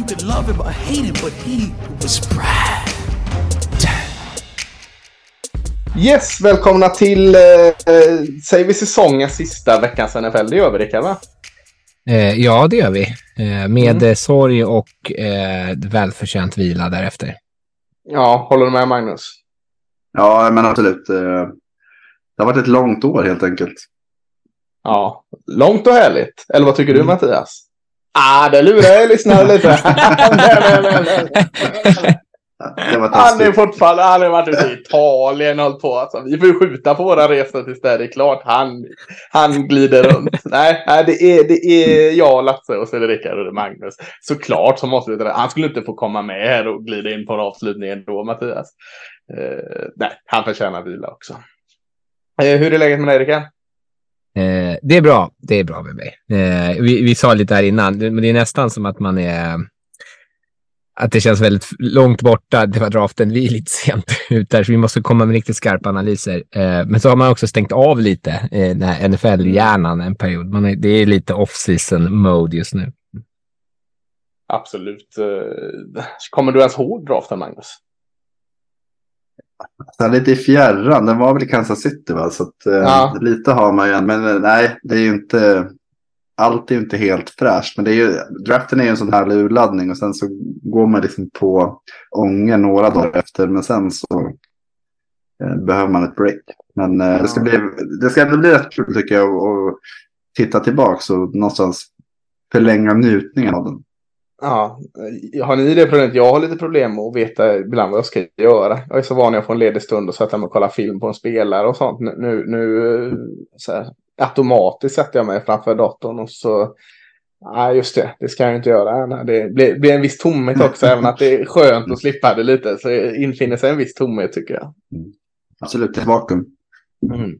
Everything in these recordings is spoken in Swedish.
You could love him or hate him, but he was Brad. Yes, välkomna till, eh, eh, säger vi säsongens sista veckans NFL? Det gör vi, Rickard, va? Eh, ja, det gör vi. Eh, med Mm. sorg och eh, välförtjänt vila därefter. Ja, håller du med Magnus? Ja, men absolut. eh, Det har varit ett långt år helt enkelt. Ja, långt och härligt. Eller vad tycker du Mm. Mattias? Ah, det lurar jag lyssnare lite. Han är fortfarande, han har varit ute i Italien och hållit på. Alltså, vi får ju skjuta på våra resor tills det är klart. Han, han glider runt. nej, nej, det är, det är jag, Lasse och så är det Rickard och det är Magnus. Såklart vi det. Han skulle inte få komma med här och glida in på en avslutning ändå, Mattias. Eh, nej, han förtjänar vila också. Eh, hur är läget med dig, Rickard? Eh, det är bra. Det är bra med mig. Eh, vi, vi sa lite här innan, men det är nästan som att man är... Att det känns väldigt långt borta. Det var draften. Vi är lite sent ut där, så vi måste komma med riktigt skarpa analyser. Eh, men så har man också stängt av lite eh, den här NFL-hjärnan en period. Man är, det är lite off-season mode just nu. Absolut. Eh, kommer du ens ihåg draften, Magnus? Här lite i fjärran. Den var väl i Kansas City va? Så att, eh, Ja. lite har man ju. Men eh, nej, det är ju inte. Allt är ju inte helt fräscht. Men det är ju, draften är ju en sån här urladdning. Och sen så går man liksom på ånger några dagar efter. Men sen så eh, behöver man ett break. Men eh, det, ska bli, det ska bli rätt kul tycker jag. att titta tillbaka och någonstans förlänga njutningen av den. Ja, eh, har ni det problemet? Jag har lite problem att veta ibland vad jag ska göra. Jag är så van att få en ledig stund och sätta mig och kolla film på en spelare och sånt. Nu, nu, eh, så här, automatiskt sätter jag mig framför datorn och så... Nej, just det. Det ska jag inte göra. Det blir, blir en viss tomhet också, även att det är skönt att slippa det lite. Så infinner sig en viss tomhet tycker jag. Absolut, ett vakuum. Mm.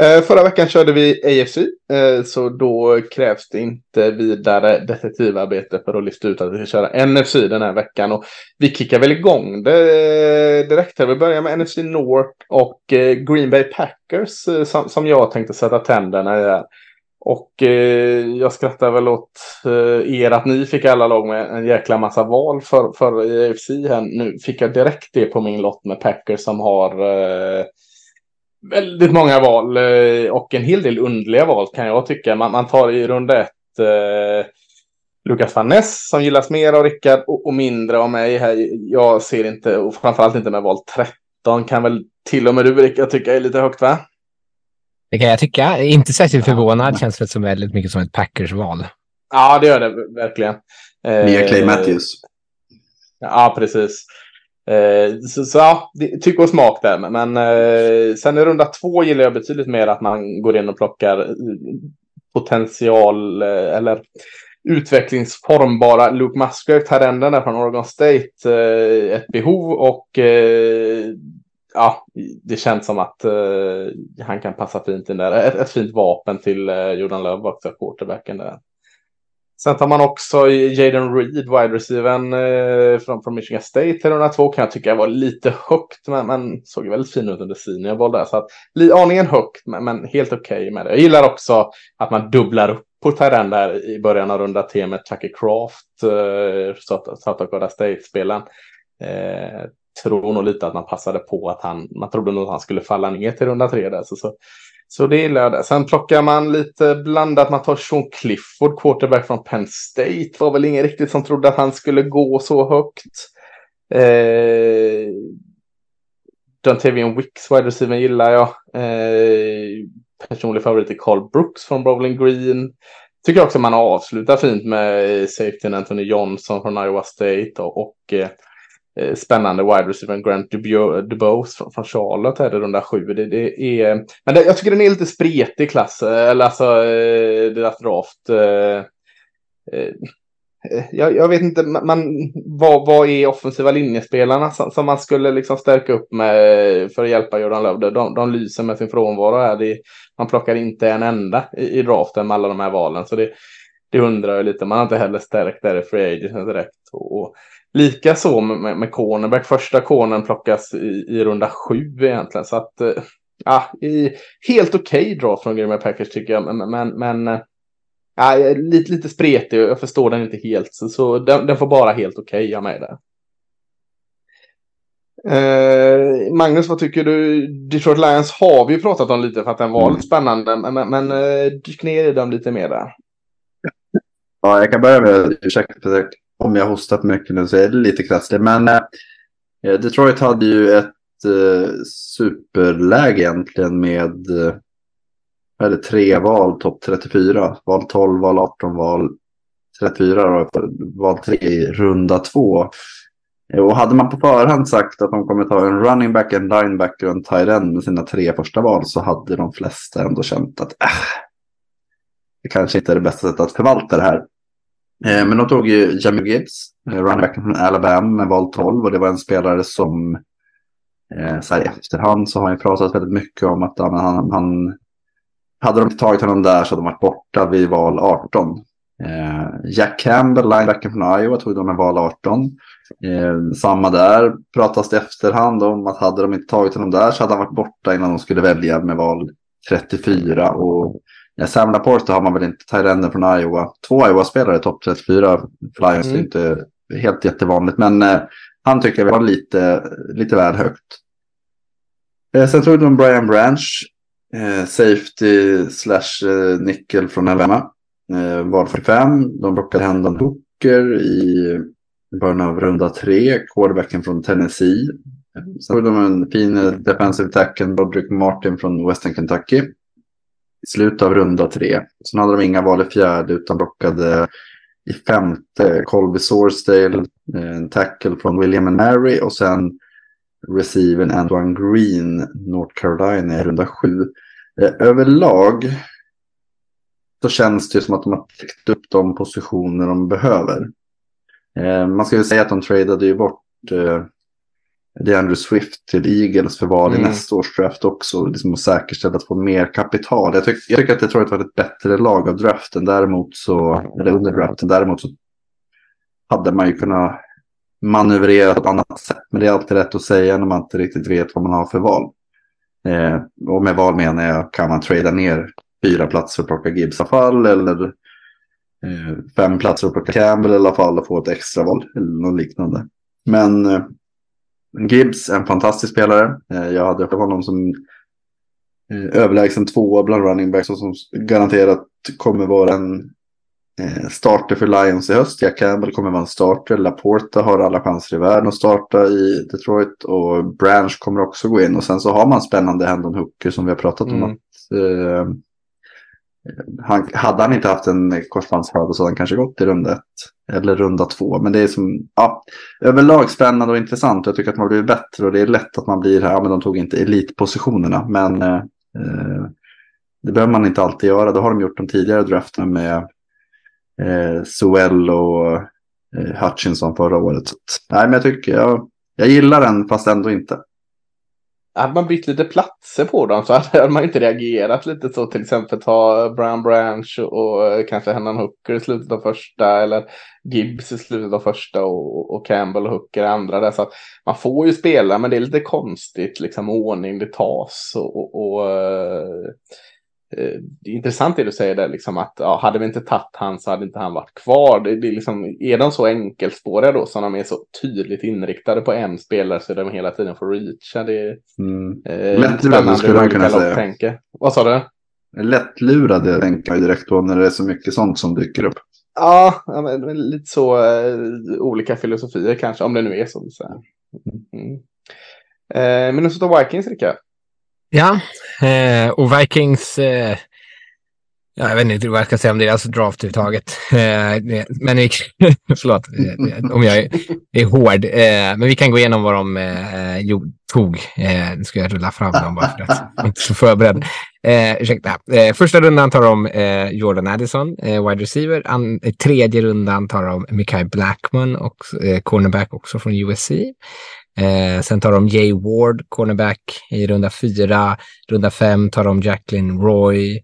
Eh, förra veckan körde vi AFC, eh, så då krävs det inte vidare detektivarbete för att lista ut att vi ska köra NFC den här veckan. Och vi kickar väl igång det eh, direkt. här. Vi börjar med NFC North och Green Bay Packers som, jag tänkte sätta tänderna i. Här. Och jag skrattar väl åt er att ni fick alla lag med en jäkla massa val för, för i AFC. Här. Nu fick jag direkt det på min lott med Packers som har väldigt många val eh, och en hel del underliga val kan jag tycka. Man, man tar i runda ett eh, Lukas van Ness som gillas mer av Rickard och, och mindre av mig. Här, jag ser inte, och framförallt inte med val 13, kan väl till och med du Rickard tycka är lite högt va? Det kan jag tycka. Inte särskilt förvånad. Känns väl som väldigt mycket som ett Packers-val. Ja, det gör det verkligen. Eh, Mia Clay Matthews. Ja, precis. Eh, så, så ja, det, tyck och smak där. Men, men eh, sen i runda två gillar jag betydligt mer att man går in och plockar eh, potential eh, eller utvecklingsformbara Luke Musgrave, terrenden där från Oregon State. Eh, ett behov och eh, ja, det känns som att eh, han kan passa fint in där. Ett, ett fint vapen till eh, Jordan Love också, quarterbacken där. Sen tar man också Jaden Reed, wide Receiven eh, från, från Michigan State till 102 kan jag tycka var lite högt, men, men såg väldigt fin ut under senior boll där. Så att, li, aningen högt, men, men helt okej okay med det. Jag gillar också att man dubblar upp på terrän där i början av runda T med Tucker Craft, eh, South Dakota State-spelen. Eh, tror nog lite att man passade på att han, man trodde nog att han skulle falla ner till runda tre där. Så, så så det gillar jag. där. Sen plockar man lite blandat. Man tar Sean Clifford, quarterback från Penn State. Var väl ingen riktigt som trodde att han skulle gå så högt. Eh, Dontavian Wicks, wide receiver, gillar jag. Eh, personlig favorit är Carl Brooks från Bowling Green. Tycker också man avslutar fint med safety Anthony Johnson från Iowa State och, och eh, Eh, spännande wide receiver Grant Dubose från, Charlotte här i runda sju. Det, det är, eh, men det, jag tycker den är lite spretig klass, eh, eller alltså deras draft. Jag, jag vet inte, man, vad, vad är offensiva linjespelarna som, som, man skulle liksom stärka upp med för att hjälpa Jordan Love? De, de lyser med sin frånvaro här. Det, man plockar inte en enda i, i draften med alla de här valen. Så det, det undrar jag lite. Man har inte heller stärkt där i Free Agent direkt. Och, och lika så med, med, cornerback. Första cornern plockas i, i runda sju egentligen. Så att, ja, i, helt okej okay draft från Green Bay Packers tycker jag. Men, men, men eh, ah, ja, lite, lite spretig och jag förstår den inte helt. Så, så den, den får bara helt okej okay av mig där. Eh, Magnus, vad tycker du? Detroit Lions har vi ju pratat om lite för att den var mm. lite spännande. Men, men eh, dyk ner i dem lite mer där. Ja, jag kan börja med, ursäkta om jag hostat mycket nu så är det lite krassligt. Men eh, eh, Detroit hade ju ett eh, superläge egentligen med eh, eller tre val, topp 34. Val 12, val 18, val 34 och val 3 i runda 2. Och hade man på förhand sagt att de kommer ta en running back, en linebacker och en tight end med sina tre första val så hade de flesta ändå känt att äh, det kanske inte är det bästa sättet att förvalta det här. Eh, men de tog ju Jamie Gibbs, eh, running från Alabama med val 12 och det var en spelare som eh, så här i efterhand så har han pratat väldigt mycket om att han, han, han hade de inte tagit honom där så hade de varit borta vid val 18. Eh, Jack Campbell, linebacken från Iowa, tog de med val 18. Eh, samma där, pratas det efterhand om att hade de inte tagit honom där så hade han varit borta innan de skulle välja med val 34. Och ja, Sam Laporte har man väl inte, Tyrenden från Iowa. Två Iowa-spelare topp 34 Flyers, mm. är inte helt jättevanligt. Men eh, han tycker jag var lite, lite väl högt. Eh, sen tog de Brian Branch, eh, safety slash eh, nickel från Alabama. Eh, var 45. De plockade Hendon Hooker i början av runda tre. Quarterbacken från Tennessee. Sen tog de en fin defensive tackle, Broderick Martin från Western Kentucky. I slutet av runda tre. Sen hade de inga val i fjärde utan blockade i femte Colby Sourcedale, eh, en tackle från William and Mary och sen receiven Antoine Green, North Carolina i runda sju. Eh, överlag så känns det som att de har täckt upp de positioner de behöver. Eh, man ska ju säga att de tradade ju bort DeAndre Swift till Eagles för val i mm. nästa års draft också. Liksom att säkerställa att få mer kapital. Jag, tyck, jag tycker att det tror att det var ett bättre lag av draften. Däremot så, eller under draften. Däremot så hade man ju kunnat manövrera på ett annat sätt. Men det är alltid rätt att säga när man inte riktigt vet vad man har för val. Eh, och med val menar jag, kan man trada ner fyra platser och plocka Gibbs fall eller eh, fem platser och plocka Campbell i alla fall och få ett extra val eller något liknande. Men eh, Gibbs en fantastisk spelare. Eh, jag hade honom som eh, överlägsen tvåa bland running backs och som garanterat kommer vara en eh, starter för Lions i höst. Jack Campbell kommer vara en starter. Laporta har alla chanser i världen att starta i Detroit. Och Branch kommer också gå in. Och sen så har man spännande Hendon Hooker som vi har pratat om. Mm. Att, eh, han, hade han inte haft en korsbandsskada så hade han kanske gått i runda ett. Eller runda två. Men det är som, ja, överlag spännande och intressant. Jag tycker att man blir bättre och det är lätt att man blir här. Ja, men de tog inte elitpositionerna. Men eh, det behöver man inte alltid göra. Det har de gjort de tidigare drafterna med eh, Suell och eh, Hutchinson förra året. Så, nej, men jag tycker jag, jag gillar den fast ändå inte hade man bytt lite platser på dem så hade man inte reagerat lite så. Till exempel ta Brown Branch och eh, kanske Hennan Hooker i slutet av första eller Gibbs i slutet av första och, och Campbell och Hooker i andra. Där. Så att man får ju spela men det är lite konstigt liksom ordning det tas och, och, och eh, Eh, det är intressant det du säger där, liksom att ja, hade vi inte tagit han så hade inte han varit kvar. Det, det är, liksom, är de så enkelspåriga då som de är så tydligt inriktade på en spelare så de hela tiden får reacha? Det är mm. eh, Lättlurade skulle man kunna säga. Tänker. Vad sa du? Lättlurade tänker jag direkt på när det är så mycket sånt som dyker upp. Ja, men, lite så eh, olika filosofier kanske, om det nu är så. så mm. Eh, men nu så tar Vikings, Rickard. Ja, eh, och Vikings... Eh, jag vet inte vad jag ska säga om deras alltså draft överhuvudtaget. Eh, men vi, förlåt eh, om jag är, är hård. Eh, men vi kan gå igenom vad de eh, jo, tog. Eh, nu ska jag rulla fram dem bara för att jag är inte så förberedd. Eh, ursäkta. Eh, första rundan tar de eh, Jordan Addison, eh, wide receiver. An, eh, tredje rundan tar de Mikael Blackman, och, eh, cornerback också från USC. Eh, sen tar de Jay Ward, cornerback i runda fyra. Runda fem tar de Jacqueline Roy,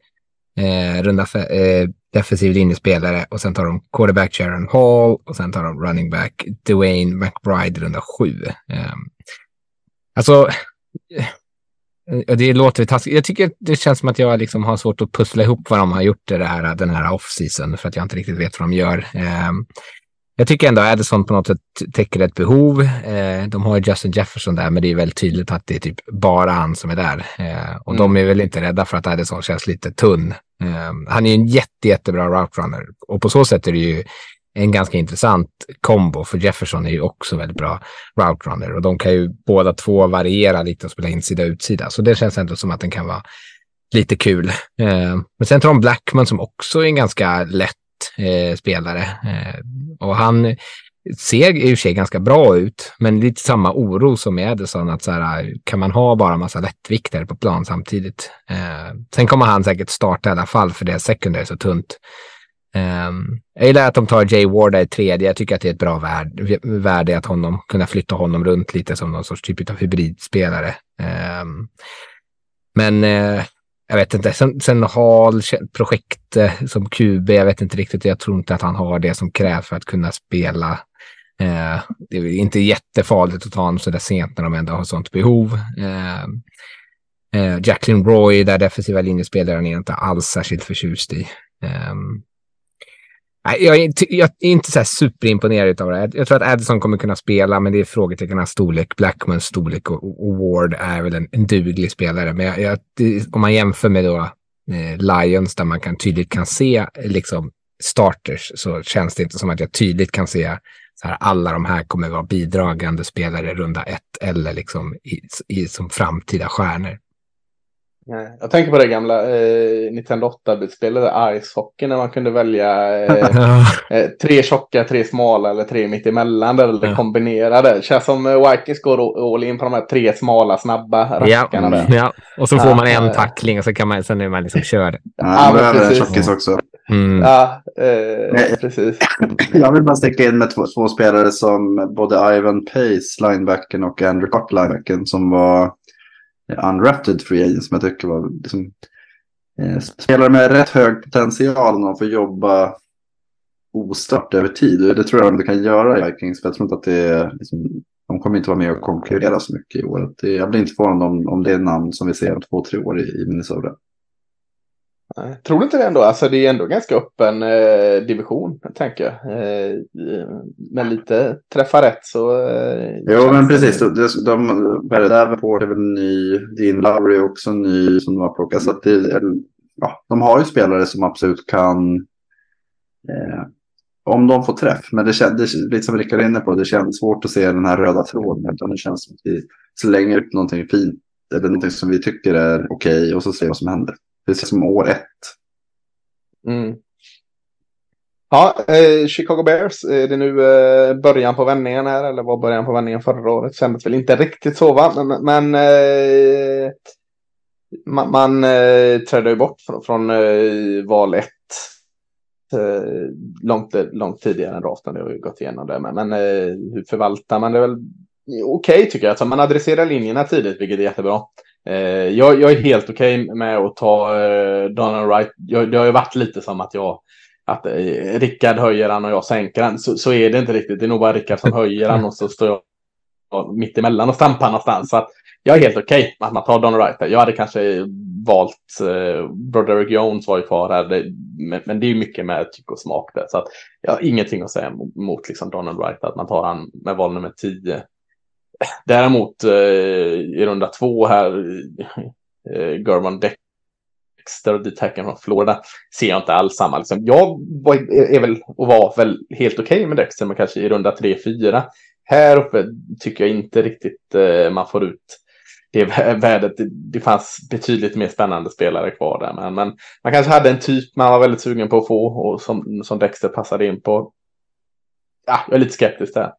eh, runda fe- eh, defensiv linjespelare. Och sen tar de quarterback Sharon Hall och sen tar de running back Dwayne McBride i runda sju. Ehm, alltså, eh, alltså, det låter taskigt. Jag tycker det känns som att jag liksom har svårt att pussla ihop vad de har gjort det här, den här off-season för att jag inte riktigt vet vad de gör. Ehm, jag tycker ändå att Addison på något sätt täcker ett behov. Eh, de har ju Justin Jefferson där, men det är väldigt tydligt att det är typ bara han som är där. Eh, och de är väl inte rädda för att Addison känns lite tunn. Eh, han är ju en jätte, jättebra route runner och på så sätt är det ju en ganska intressant kombo, för Jefferson är ju också väldigt bra route runner och de kan ju båda två variera lite och spela insida och utsida. Så det känns ändå som att den kan vara lite kul. Men sen tar de Blackman som också är en ganska lätt eh, spelare. Eh, och han ser i och för sig ganska bra ut, men lite samma oro som med Edison, att så här, kan man ha bara massa lättviktare på plan samtidigt? Eh, sen kommer han säkert starta i alla fall, för det secondary är så tunt. Eh, jag gillar att de tar Jay Ward i tredje. Jag tycker att det är ett bra värde, värde att honom, kunna flytta honom runt lite som någon sorts typ av hybridspelare. Ehm, eh, men jag vet inte. Sen, sen Hall, projekt eh, som QB, jag vet inte riktigt. Jag tror inte att han har det som krävs för att kunna spela. Eh, det är inte jättefarligt att ta honom så där sent när de ändå har sånt behov. Eh, eh, Jacqueline Roy, där defensiva linjespelaren, är inte alls särskilt förtjust i. Um, jag är, inte, jag är inte så här superimponerad av det. Jag tror att Addison kommer kunna spela, men det är frågetecknarnas storlek. Blackmans storlek och, och, Ward är väl en, en duglig spelare. Men jag, jag, om man jämför med då, eh, Lions, där man kan, tydligt kan se liksom, starters, så känns det inte som att jag tydligt kan se så här, alla de här kommer vara bidragande spelare runda ett eller liksom i, i, som framtida stjärnor. Jag tänker på det gamla eh, Nintendo 8-bitspelet Ice Hockey när man kunde välja eh, eh, tre tjocka, tre smala eller tre mittemellan eller ja. kombinerade. Det känns som eh, Vikings går all in på de här tre smala, snabba rackarna. Ja, ja. och så får ja, man en eh, tackling och så kan man, sen är man liksom körd. Ja, ja men tjockis också. Mm. Ja, eh, precis. Jag vill bara sticka in med två, två, spelare som både Ivan Pace, linebacken och Andrew Cock, linebacken, som var undrafted free agent som jag tycker var liksom, eh, spelare med rätt hög potential när de får jobba ostört över tid. Det tror jag de kan göra i Vikings. För jag tror inte att det är, liksom, de kommer inte vara med och konkurrera så mycket i år. Jag blir inte förvånad om, om det är namn som vi ser om två, tre år i, i Minnesota. Tror du inte det ändå? Alltså det är ändå ganska öppen eh, division, tänker jag. Eh, men lite träffa rätt så... Eh, jo, men precis. De, de, de Davenport är väl ny. Dean Lowry är också ny som de har plockat. Så att det, ja, de har ju spelare som absolut kan... Eh, om de får träff. Men det känns, lite som Rickard är inne på, det känns svårt att se den här röda tråden. Utan det känns som att vi slänger upp någonting fint. Eller någonting som vi tycker är okej okay, och så ser vi vad som händer. Precis som år ett. Mm. Ja, eh, Chicago Bears, eh, är det nu eh, början på vändningen här eller var början på vändningen förra året? Kändes väl inte riktigt så va? Men, men eh, man, man eh, trädde ju bort från, från eh, val 1 eh, långt, långt tidigare än draften. Det har ju gått igenom det. Men, men eh, hur förvaltar man det? väl okej okay, tycker jag. Alltså, man adresserar linjerna tidigt, vilket är jättebra. Eh, jag, jag, är helt okej okay med att ta eh, Donald Wright. Jag, det har ju varit lite som att jag att eh, Rickard höjer han och jag sänker han. Så, så är det inte riktigt. Det är nog bara Rickard som höjer han och så står jag mitt emellan och stampar någonstans. Så att jag är helt okej okay med att man tar Donald Wright. Jag hade kanske valt eh, Broderick Jones var ju kvar här. Det, men, men, det är ju mycket med tyck och smak där. Så att jag har ingenting att säga mot, mot liksom Donald Wright. Att man tar han med val nummer 10 Däremot eh, i runda två här, eh, German Dexter, detacken från Florida, ser jag inte alls samma. Liksom. Jag var, är väl och var väl helt okej okay med Dexter, men kanske i runda tre, fyra. Här uppe tycker jag inte riktigt eh, man får ut det värdet. Det, det fanns betydligt mer spännande spelare kvar där. Men, men man kanske hade en typ man var väldigt sugen på att få och som, som Dexter passade in på. Ja, jag är lite skeptisk där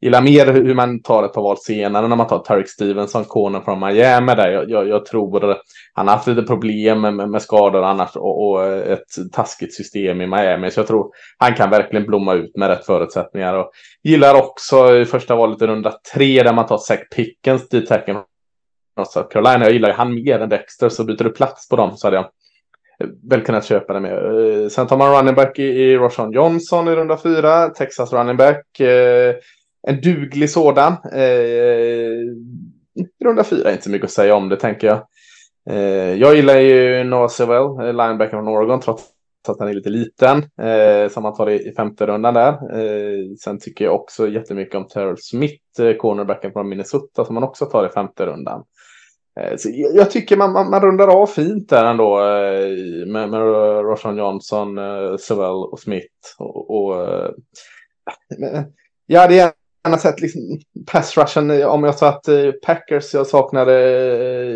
gillar mer hur man tar ett par val senare när man tar Tarek Stevenson, corner från Miami där. Jag, jag, jag tror han har haft lite problem med, med skador annars och, och, ett taskigt system i Miami. Så jag tror han kan verkligen blomma ut med rätt förutsättningar. Och gillar också i första valet i runda tre där man tar Zach Pickens, dit tacken South Carolina. Jag gillar ju han mer än Dexter så byter du plats på dem så hade jag väl kunnat köpa det med. Eh, sen tar man running back i, i Roshan Johnson i runda fyra, Texas running back. Eh, en duglig sådan. Eh, runda fyra, inte så mycket att säga om det tänker jag. Eh, jag gillar ju Noah Sewell, eh, linebacker från Oregon, trots att han är lite liten. Eh, som man tar i, i femte rundan där. Eh, sen tycker jag också jättemycket om Terrell Smith, eh, cornerbacken från Minnesota, som man också tar i femte rundan. Eh, så jag, jag tycker man, man, man, rundar av fint där ändå eh, med, med Roshan Johnson, eh, Sewell och Smith. Och, och eh, ja, det är gärna sett liksom pass rushen. Om jag sa att eh, Packers, jag saknade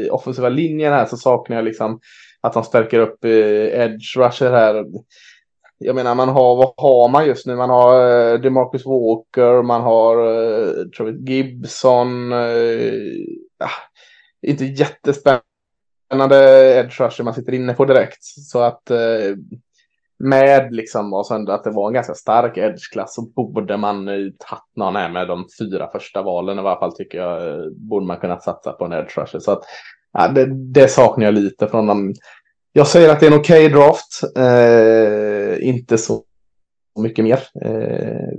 eh, offensiva linjen här så saknar jag liksom att de stärker upp eh, edge rusher här. Jag menar, man har, vad har man just nu? Man har DeMarcus Walker, man har Travis Gibson. Uh, inte jättespännande edge rusher man sitter inne på direkt. Så att med liksom och sen att det var en ganska stark edge-klass så borde man tagit någon här med de fyra första valen i varje fall tycker jag eh, borde man kunna satsa på en edge rusher. Så att ja, det, det saknar jag lite från dem. Jag säger att det är en okej okay draft, eh, inte så mycket mer. Eh,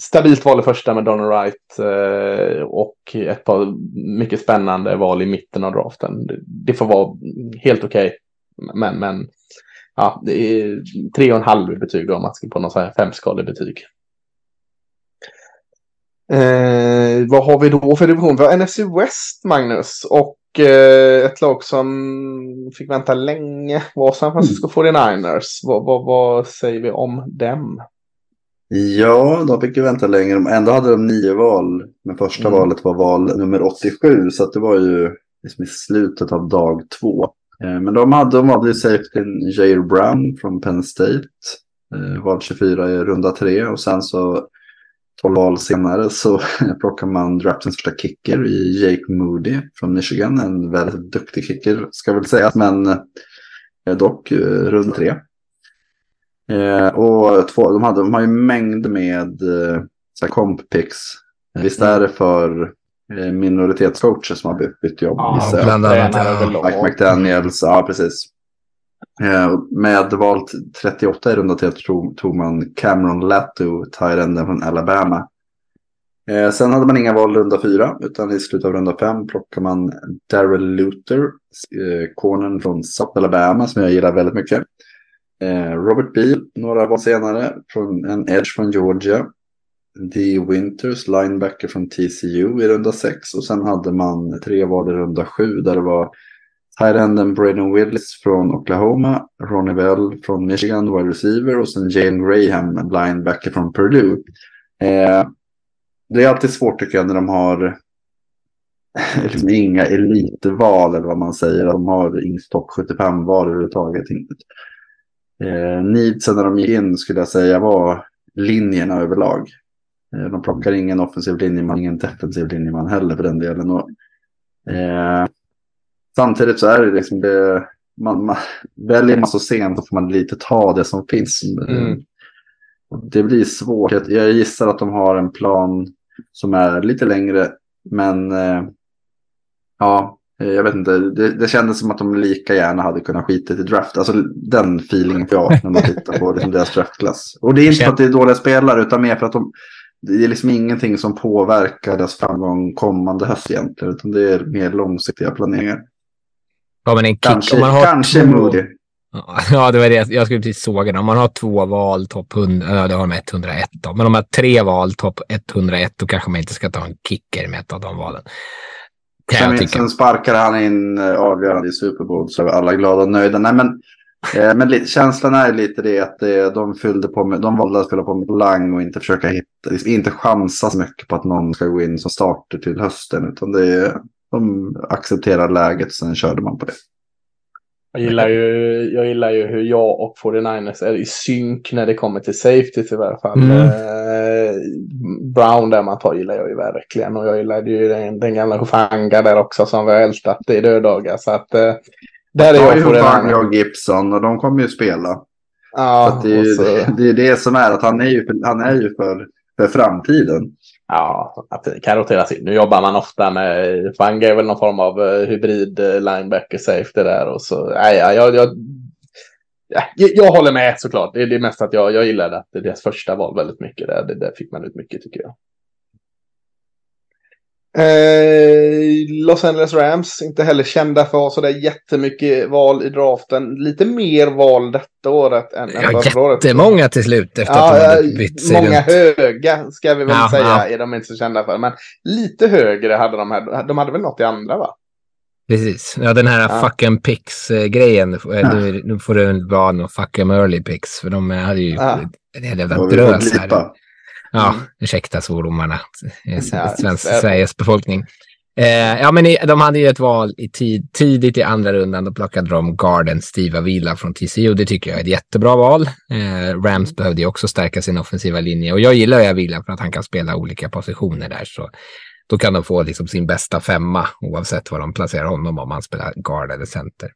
stabilt val i första med Donald Wright eh, och ett par mycket spännande val i mitten av draften. Det, det får vara helt okej. Okay. Men, men ja, det är tre och en halv betyg då om man ska på någon sån här femskalig betyg. Eh, vad har vi då för division? Vi har NFC West, Magnus. Och eh, ett lag som fick vänta länge var San Francisco mm. 49ers. Vad, vad, vad säger vi om dem? Ja, de fick ju vänta länge. Ändå hade de nio val. Men första mm. valet var val nummer 87. Så det var ju liksom i slutet av dag två. Eh, men de hade, de hade safetyn Jair Brown från Penn State. Eh, val 24 i runda 3 och sen så 12 val senare så plockar man draftens första kicker i Jake Moody från Michigan. En väldigt duktig kicker ska väl sägas men eh, dock rund 3. Och två, de, hade, de har ju mängd med så här, comp picks. Visst är det för minoritetscoacher som har bytt, bytt jobb. Ja, bland annat. Mike McDaniels, ja precis. Eh, med val 38 i runda till tog, man Cameron Latu, Tyrenden från Alabama. Eh, sen hade man inga val runda fyra, utan i slutet av runda fem plockar man Daryl Luther, eh, cornern från South Alabama, som jag gillar väldigt mycket. Eh, Robert Beal, några val senare, från en edge från Georgia. D. Winters, linebacker från TCU i runda 6. Och sen hade man tre val i runda 7 där det var Tyrenden Braden Willis från Oklahoma, Ronnie Bell från Michigan, wide receiver och sen Jane Graham, linebacker från Purdue. Eh, det är alltid svårt tycker jag när de har liksom inga elitval eller vad man säger. De har inget topp 75-val överhuvudtaget. Eh, needsen när de gick in skulle jag säga var linjerna överlag. Eh, de plockar ingen offensiv linjeman, ingen defensiv linjeman heller för den delen. Och, eh, samtidigt så är det liksom det, man, man, väljer man så sent så får man lite ta det som finns. Mm. Det blir svårt. Jag, jag gissar att de har en plan som är lite längre. Men eh, ja, jag vet inte. Det, det kändes som att de lika gärna hade kunnat skita i draft. Alltså den feelingen får jag när man tittar på liksom deras draftklass. Och det är inte för att det är dåliga spelare utan mer för att de, det är liksom ingenting som påverkar deras framgång kommande höst egentligen. Utan det är mer långsiktiga planeringar. Ja, men en kick. Kanske, om man har kanske två... Moody. Ja, det var det jag skulle precis såga. Om man har två val, topp 100, ja, det har de 101 då. Men om man har tre val, topp 101, då kanske man inte ska ta en kicker med ett av de valen. Sen, sen sparkade han in eh, avgörande i Super Bowl så är alla glada och nöjda. Nej, men men känslan är lite det att eh, de fyllde på med, de valde att fylla på med lang och inte försöka hitta, liksom inte chansa så mycket på att någon ska gå in som starter till hösten. Utan det är, de accepterade läget och sen körde man på det. Jag gillar, ju, jag gillar ju hur jag och 49ers är i synk när det kommer till safety i varje fall. Mm. Eh, Brown där man tar gillar jag ju verkligen. Och jag gillade ju den, den gamla Hufanga där också som vi har ältat i döddagar. Så att eh, där är Jag har jag ju 49ers. Hufanga och Gibson och de kommer ju spela. Ja, Så att det, är och ju, så- det är det som är att han är ju för, han är ju för, för framtiden. Ja, att det kan roteras in. Nu jobbar man ofta med, Fanga är väl någon form av eh, hybrid eh, linebacker safety där och så, nej, ja, jag, jag, ja, jag, jag håller med såklart. Det är det mest att jag, jag gillade att det är deras första val väldigt mycket. Där, det, där fick man ut mycket tycker jag. Eh, Los Angeles Rams, inte heller kända för att ha sådär jättemycket val i draften. Lite mer val detta året än, Ja, förra året. jättemånga till slut efter Ja, att de ja, hade bytt sig många runt. höga ska vi väl Ja, säga ja. är de inte så kända för. Men lite högre hade de här. De hade väl något i andra va? Precis. Ja, den här Ja. fuck em picks-grejen. Nu, nu får väl vara någon fuck em early picks. För de hade ju Ja. en hel jävla drös här. Ja, ursäkta svordomarna. Eh, Svensk, Sveriges befolkning. Eh, ja, men de hade ju ett val i tid, tidigt i andra rundan. Då plockade de Garden Steve Avila från TCU. Det tycker jag är ett jättebra val. Eh, Rams behövde ju också stärka sin offensiva linje. Och jag gillar ju Avila för att han kan spela olika positioner där. Så då kan de få liksom sin bästa femma oavsett var de placerar honom om han spelar guard eller center.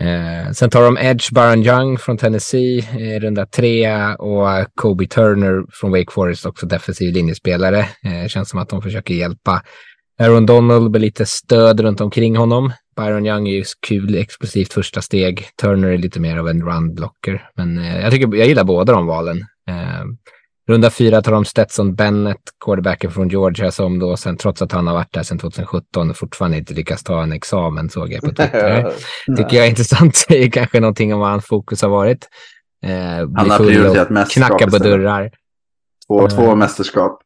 Eh, sen tar de Edge Baron Young från Tennessee, eh, runda tre och Kobe Turner från Wake Forest, också defensiv linjespelare. Eh, känns som att de försöker hjälpa Aaron Donald med lite stöd runt omkring honom. Byron Young är ju kul, explosivt första steg. Turner är lite mer av en run-blocker. Men eh, jag, tycker, jag gillar båda de valen. Eh, runda fyra tar de Stetson Bennett, quarterbacken från Georgia, som då sen, trots att han har varit där sedan 2017, fortfarande inte lyckas ta en examen, såg jag på Twitter. tycker jag är intressant. Säger kanske någonting om vad hans fokus har varit. Eh, Han har prioriterat mästerskap Knacka på dörrar. Två, Eh. två mästerskap.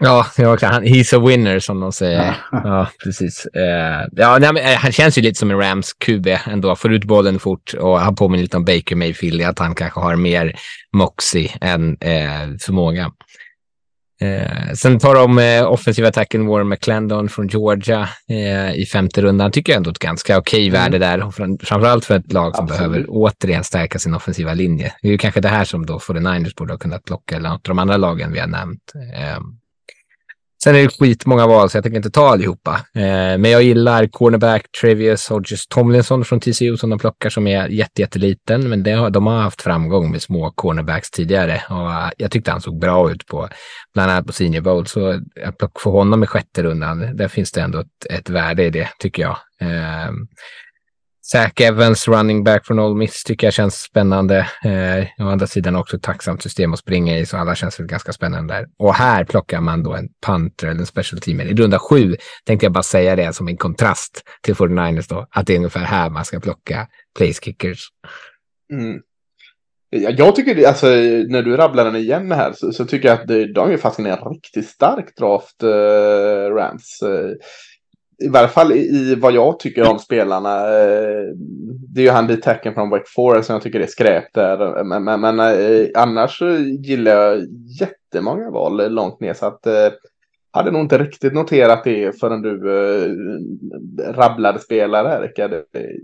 Ja, var klart. Han, he's a winner som de säger. Ja, precis. Eh, ja, nej, men, eh, han känns ju lite som en Rams QB ändå. Får ut bollen fort och han påminner lite om Baker Mayfield att han kanske har mer moxie än eh, förmåga. Eh, sen tar de offensiva attacken Warren McClendon från Georgia i femte rundan. Tycker jag ändå ett ganska okej värde där. Framförallt för ett lag som Absolut. behöver återigen stärka sin offensiva linje. Det är ju kanske det här som då 49ers borde ha kunnat plocka, eller något av de andra lagen vi har nämnt. Sen är det skitmånga val, så jag tänker inte ta allihopa. Eh, men jag gillar cornerback Travius, Hodges Tomlinson från TCO som de plockar som är jätte, jätteliten. Men det har, de har haft framgång med små cornerbacks tidigare. Och eh, jag tyckte han såg bra ut på bland annat på Senior Bowl. Så att plocka för honom i sjätte rundan, där finns det ändå ett, ett värde i det, tycker jag. Eh, Zach Evans, running back från Ole Miss, tycker jag känns spännande. Eh, å andra sidan också ett tacksamt system att springa i, så alla känns väl ganska spännande där. Och här plockar man då en punter eller en special teamer. I runda sju tänkte jag bara säga det som en kontrast till 49ers då, att det är ungefär här man ska plocka place kickers. Mm. Jag tycker, det, alltså, när du rabblar den igen här så, så tycker jag att det, de är faktiskt en riktigt stark draft, eh, Rams. Eh, i varje fall i, i vad jag tycker om spelarna. Eh, det är ju han dit tacken från Wake Forest som jag tycker är skräp där. Men, men, men eh, annars så gillar jag jättemånga val långt ner. Så att eh, hade nog inte riktigt noterat det förrän du eh, rabblade spelare här, Rickard.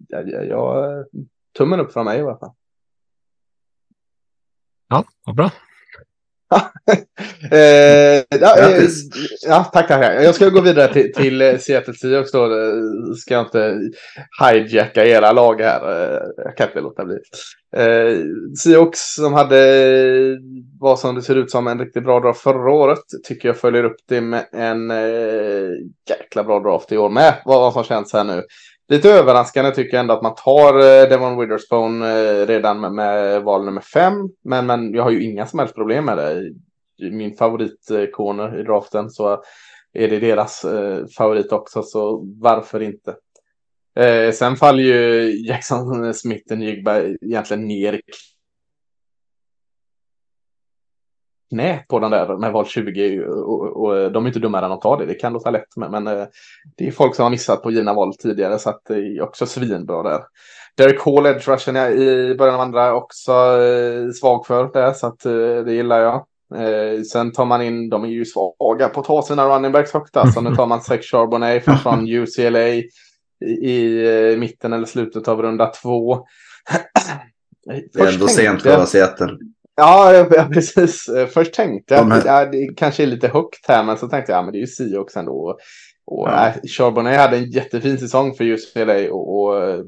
Jag, jag, jag, tummen upp från mig i alla fall. Ja, vad bra. Eh, ja, eh, ja, tack, tack. Jag ska gå vidare till, till eh, Seattle Seahawks då. Eh, Ska jag inte hijacka era lag här. Eh, Jag kan inte låta bli. Eh, Seahawks som hade vad som det ser ut som en riktigt bra draft förra året. Tycker jag följer upp det med en eh, jäkla bra draft i år med. Vad, vad som känns här nu. Lite överraskande tycker jag ändå att man tar eh, Devon Witherspoon eh, redan med, med val nummer fem. Men, men jag har ju inga som helst problem med det. Min favoritkoner i draften så är det deras eh, favorit också. Så varför inte? Eh, sen faller ju Jackson Smith och Jigba egentligen ner knä på den där med val 20 och, och, och de är inte dummare än att ta det. Det kan låta lätt med, men eh, det är folk som har missat på givna val tidigare så att det är också svinbra där. Derek Hall, edge rushen i början av andra, också eh, svag för det så att eh, det gillar jag. Eh, sen tar man in, de är ju svaga på att ta sina running backs högt. Alltså nu tar man sex Charbonnet från, UCLA i, i eh, mitten eller slutet av runda två. Det är ändå sent för att vara Seattle. Ja, ja, precis. Först tänkte jag De att ja, det kanske är lite högt här, men så tänkte jag att ja, men det är ju Seahawks ändå. Och, Ja. ja. Charbonnet hade en jättefin säsong för UCLA och, och eh,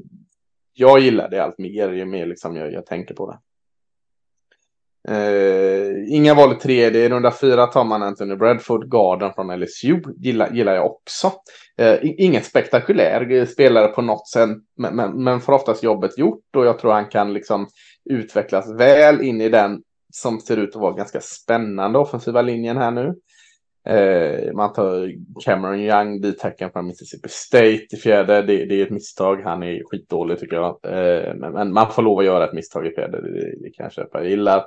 jag gillar det allt mer ju mer liksom jag, jag tänker på det. Eh, inga val i tredje. I runda fyra tar man Anthony Bradford, garden från LSU. Gillar, gillar jag också. Eh, i- ingen spektakulär spelare på något sätt, men, men, men får oftast jobbet gjort och jag tror han kan liksom utvecklas väl in i den som ser ut att vara ganska spännande offensiva linjen här nu. Eh, man tar Cameron Young, D-tacken från Mississippi State i fjärde. Det, det är ett misstag. Han är skitdålig tycker jag. Eh, men, men man får lov att göra ett misstag i fjärde. Det, det, det kan jag köpa. Jag gillar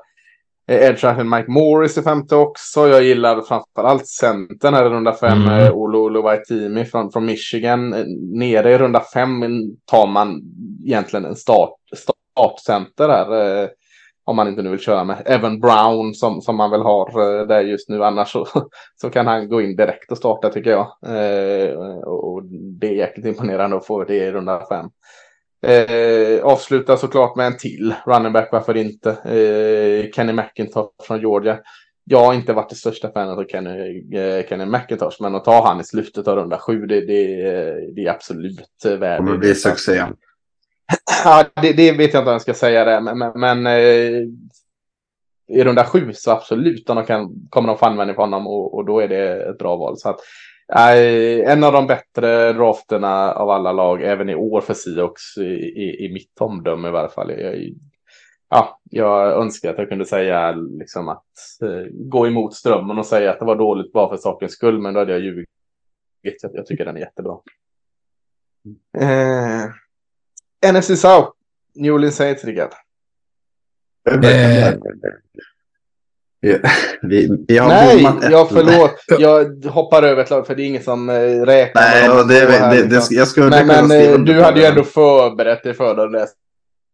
eh, edge Mike Morris i femte också. Jag gillar framförallt centern här i runda fem. Mm. Mm. Olo Olo Waitimi från, från Michigan. Eh, Nere i runda fem tar man egentligen en start, startcenter här. Eh, om man inte nu vill köra med Evan Brown som, som man väl har eh, där just nu. Annars så, så kan han gå in direkt och starta tycker jag. Eh, och, och det är jäkligt imponerande att få det i runda fem. Eh, avsluta såklart med en till running back, varför inte? Eh, Kenny McIntosh från Georgia. Jag har inte varit det största fanet av Kenny, eh, Kenny McIntosh, men att ta han i slutet av runda sju, det, det, eh, det är absolut eh, värdigt. Det kommer bli succé. Ja, det, det vet jag inte om jag ska säga det, men, men, men eh, i runda sju så absolut, om de kan, kommer de få användning på honom och, och då är det ett bra val. Så att, eh, en av de bättre drafterna av alla lag, även i år för Siox, i, i, i mitt omdöme i varje fall. Jag, ja, jag önskar att jag kunde säga liksom att eh, gå emot strömmen och säga att det var dåligt bara för sakens skull, men då hade jag ljugit. Jag, jag tycker den är jättebra. Eh, NFC South, New Orleans Saints, Rickard. Eh. Vi, vi, har Nej, jag förlåt. Jag hoppar över ett lag för det är ingen som eh, räknar. Nej, och det, här, det, det, liksom. jag skulle kunna men eh, du hade ju ändå förberett dig för det.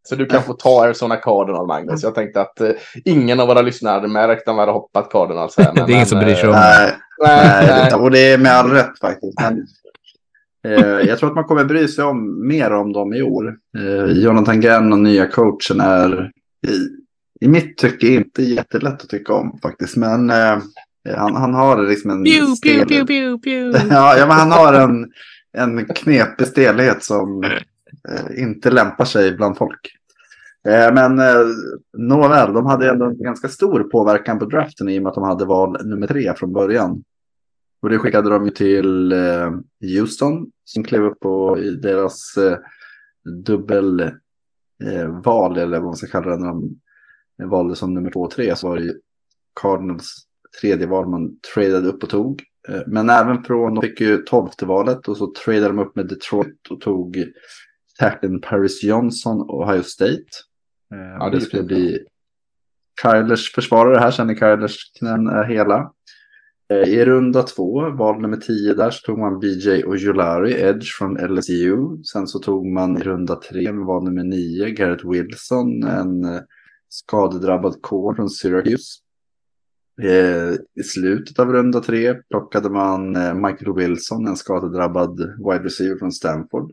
Så du kan få ta Arizona Cardinal, Magnus. Jag tänkte att eh, ingen av våra lyssnare hade märkt om vi hade hoppat Cardinals här. Det är ingen som bryr sig om Nej, Nej, nej, nej. och det är med all rätt faktiskt. Men, jag tror att man kommer bry sig om mer om dem i år. Eh, Jonathan Gann och nya coachen är i, i mitt tycke inte jättelätt att tycka om faktiskt. Men eh, han, han har liksom en Pew, stel... pew, pew, pew, pew. ja, ja, men han har en, en knepig stelhet som eh, inte lämpar sig bland folk. Eh, men eh, nåväl, de hade ändå en ganska stor påverkan på draften i och med att de hade val nummer tre från början. Och det skickade de ju till eh, Houston som klev upp på i deras eh, dubbel eh, eller vad man ska kalla det när de valde som nummer två och tre så var det Cardinals tredje val man tradade upp och tog. Men även från, de fick ju tolfte valet och så tradade de upp med Detroit och tog tacken Paris Johnson och Ohio State. Ja, det skulle bli Kylers försvarare här, känner Kylers knän är hela. Eh, I runda två, val nummer 10 där, så tog man BJ och Julari, Edge från LSU. Sen så tog man i runda tre, val nummer 9, Garrett Wilson, en eh, skadedrabbad kår från Syracuse. Eh, I slutet av runda tre plockade man Michael Wilson, en skadedrabbad wide receiver från Stanford.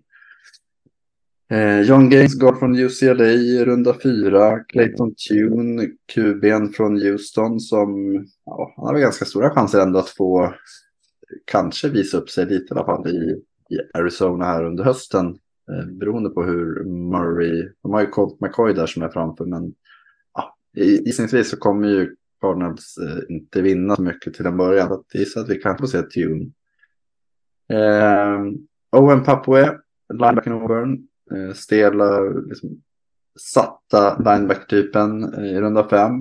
Eh, John Gaines går från UCLA i runda fyra. Clayton Tune, QB'n från Houston som ja, han har ganska stora chanser ändå att få kanske visa upp sig lite i alla fall i, i Arizona här under hösten. Eh, beroende på hur Murray, de har ju Colt McCoy där som är framför men ja, gissningsvis så kommer ju Cardinals eh, inte vinna så mycket till en början. Så att jag gissar att vi kan få se Tune. Eh, Owen Papue, linebacken Auburn. Eh, stela, liksom, satta lineback-typen i runda fem.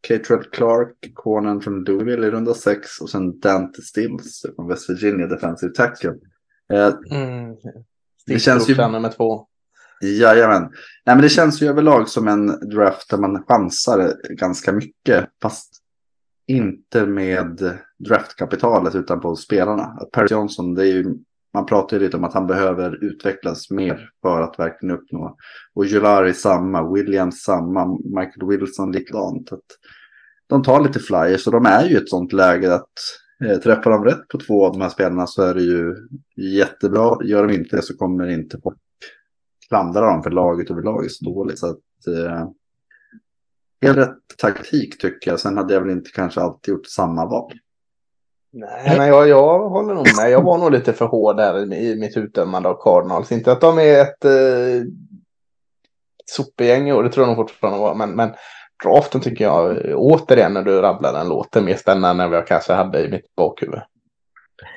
Catrell Clark, cornern från Louisville i runda sex. Och sen Dante Stills från West Virginia, defensive tackle. Eh, Mm. Det känns ju- nummer två. Jajamän. Nej, men det känns ju överlag som en draft där man chansar ganska mycket. Fast inte med draftkapitalet utan på spelarna. Att Johnson, det är ju, man pratar ju lite om att han behöver utvecklas mer för att verkligen uppnå. Och Julari samma, Williams samma, Michael Wilson likadant. Att de tar lite flyers och de är ju ett sånt läge att eh, träffar de rätt på två av de här spelarna så är det ju jättebra. Gör de inte det så kommer inte folk klandra dem för laget överlag är så dåligt. Så att, eh, helt rätt taktik tycker jag. Sen hade jag väl inte kanske alltid gjort samma val. Nej, men jag, jag håller nog med. Jag var nog lite för hård där i, i mitt utdömande av Cardinals. Inte att de är ett eh, sopgäng, och det tror jag nog fortfarande var. Men, men draften tycker jag, återigen när du rabblar den, låter mer spännande än vad jag kanske hade i mitt bakhuvud.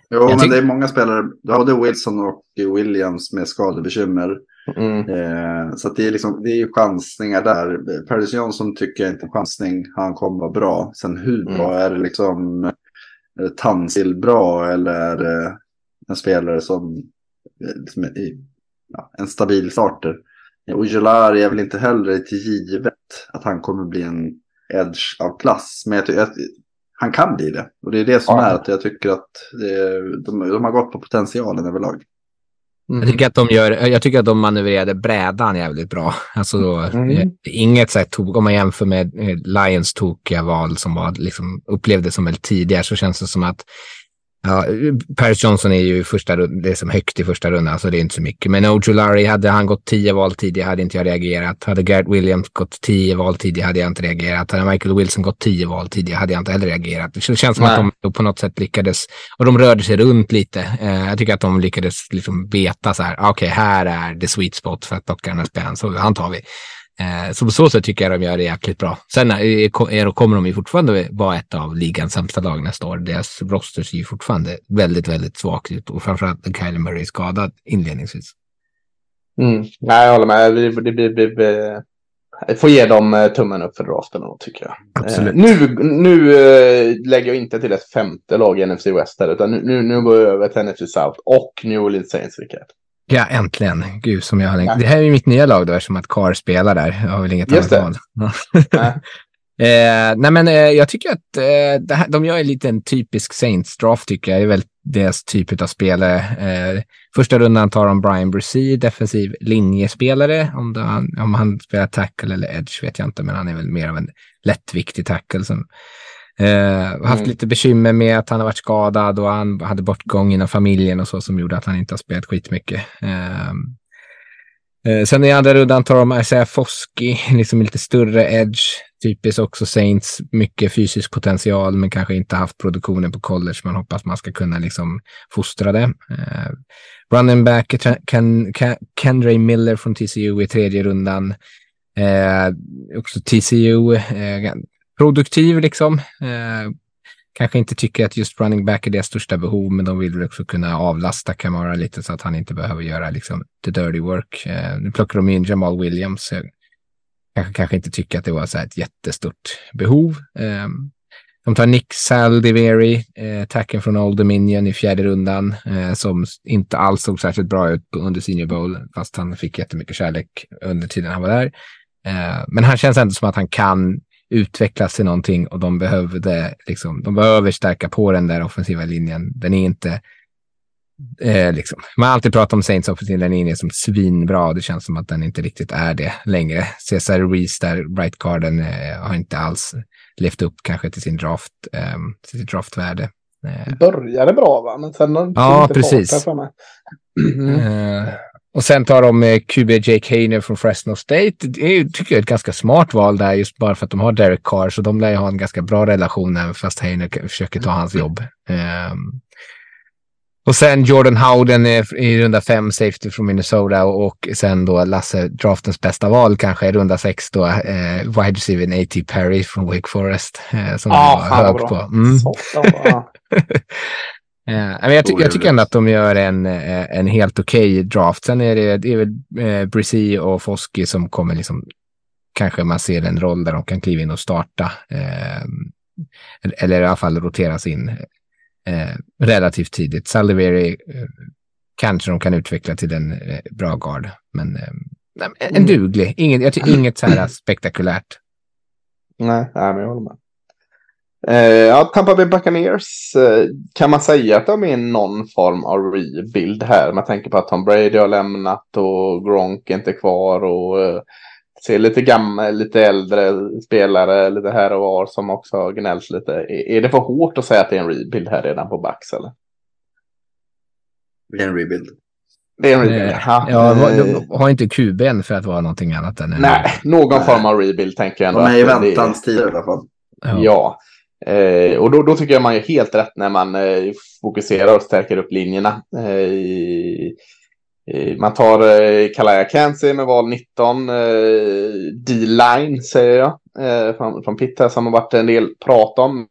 Jo, men det är många spelare. Du har både Wilson och Williams med skadebekymmer. Mm. Eh, så det är, liksom, det är ju chansningar där. Paris Johnson tycker jag inte är chansning. Han kommer vara bra. Sen hur bra Mm. är det liksom Tansil bra eller eh, en spelare som eh, liksom, ja, en stabil starter. Eh, Och Gelari är väl inte heller till givet att han kommer bli en edge av klass. Men jag tycker att han kan bli det. Och det är det som Ja. är att jag tycker att det, de, de har gått på potentialen överlag. Jag tycker, att de gör, jag tycker att de manövrerade brädan jävligt bra. Alltså då, Mm. eh, inget så här tok, om man jämför med eh, Lions tokiga val som var, liksom, upplevdes som väl tidigare så känns det som att ja, Paris Johnson är ju första det är som högt i första rundan, så det är inte så mycket. Men Ojulari, hade han gått tio val tidigare hade inte jag reagerat. Hade Garrett Williams gått tio val tidigare hade jag inte reagerat. Hade Michael Wilson gått tio val tidigare hade jag inte heller reagerat. Det känns som Nej. att de på något sätt lyckades, och de rörde sig runt lite. Eh, jag tycker att de lyckades liksom veta så här, ah, okej, här är the sweet spot för att plocka den här spelaren, så han tar vi. Eh, så på så sätt tycker jag de gör det jäkligt bra. Sen är, är, kommer de ju fortfarande vara ett av ligans sämsta lag nästa år. Deras roster ser ju fortfarande väldigt, väldigt svagt ut och framförallt när Kylie Murray är skadad inledningsvis. Mm. Nej, jag håller med. Vi, det blir, blir, jag får ge dem eh, tummen upp för draften då, tycker jag. Absolut. Eh, nu nu eh, lägger jag inte till ett femte lag i NFC West här, utan nu, nu, nu går jag över till NFC South och New Orleans Saints, Rickard. Ja, äntligen. Gud, som jag har Ja. Det här är ju mitt nya lag då, eftersom att Carr spelar där. Jag har väl inget Just annat val. Eh, nej, men eh, jag tycker att eh, här, de gör en liten typisk Saints-draft, tycker jag. Det är väl deras typ av spelare. Eh, första rundan tar de Brian Brissy, defensiv linjespelare. Om, han- om han spelar tackle eller edge vet jag inte, men han är väl mer av en lättviktig tackle. Som, eh, haft Mm. lite bekymmer med att han har varit skadad och han hade bortgång inom familjen och så som gjorde att han inte har spelat skitmycket. Eh, Eh, sen i andra rundan tar de Isaiah Foskey, liksom lite större edge. Typiskt också Saints, mycket fysisk potential men kanske inte haft produktionen på college. Man hoppas man ska kunna liksom fostra det. Eh, running back Ken, Ken, Kendray Miller från TCU i tredje rundan. Eh, också TCU, eh, produktiv liksom. Eh, kanske inte tycker att just running back är deras största behov, men de vill väl också kunna avlasta Kamara lite så att han inte behöver göra liksom the dirty work. Eh, nu plockar de in Jamal Williams. Jag kanske, kanske inte tycker att det var så här ett jättestort behov. Eh, de tar Nick Saldiveri, eh, tacken från Old Dominion i fjärde rundan, eh, som inte alls såg särskilt bra ut under Senior Bowl, fast han fick jättemycket kärlek under tiden han var där. Eh, men han känns ändå som att han kan utvecklas till någonting och de behövde liksom, de behöver stärka på den där offensiva linjen. Den är inte eh, liksom, man har alltid pratat om Saints offensiva linje som svinbra. Det känns som att den inte riktigt är det längre. Cesar Ruiz där, right guarden, eh, har inte alls levt upp kanske till sin draft, eh, till sitt draftvärde. Eh, Började bra, va? Men sen har Ja, inte fart precis. mig. Mm. Eh, och sen tar de eh, QB Jake Hayner från Fresno State. Det är, tycker jag, ett ganska smart val där, just bara för att de har Derek Carr, så de lär ju ha en ganska bra relation, även fast Hayner försöker ta hans jobb. Ehm, och sen Jordan Howden är i runda fem, safety från Minnesota och, sen då Lasse, draftens bästa val kanske i runda sex då, eh, wide receiver A.T. Perry från Wake Forest, eh, som var fan vad högt bra. på. Mm. Så, men jag, ty jag tycker ändå att de gör en, eh, en helt okej draft. Sen är det, det är väl eh, Brizzy och Foski som kommer liksom, kanske man ser en roll där de kan kliva in och starta. Eh, eller, i alla fall roteras in eh, relativt tidigt. Saliveri eh, kanske de kan utveckla till en eh, bra guard. Men eh, en Mm. duglig, inget, jag tycker inget så här spektakulärt. Nej, nej, men jag håller med. Eh, ja, Tampa Bay Buccaneers. Eh, kan man säga att de är i någon form av rebuild här? Man tänker på att Tom Brady har lämnat och Gronk är inte kvar och eh, se lite gamla, lite äldre spelare lite här och var som också har gnällt lite. Är, det för hårt att säga att det är en rebuild här redan på Bucks eller? Det är en rebuild. Det är en rebuild. Eh, Ja, Ja, de har inte QB'n för att vara någonting annat än en... Nej, någon Nej. form av rebuild tänker jag ändå. De är i väntans tider i alla fall. Ja. Ja, eh, och då, då tycker jag man gör helt rätt när man eh, fokuserar och stärker upp linjerna. Eh, i- i- man tar eh, Kalaya Kansi med val 19, eh, D-line säger jag, eh, från, från Pitt här som har varit en del prat om.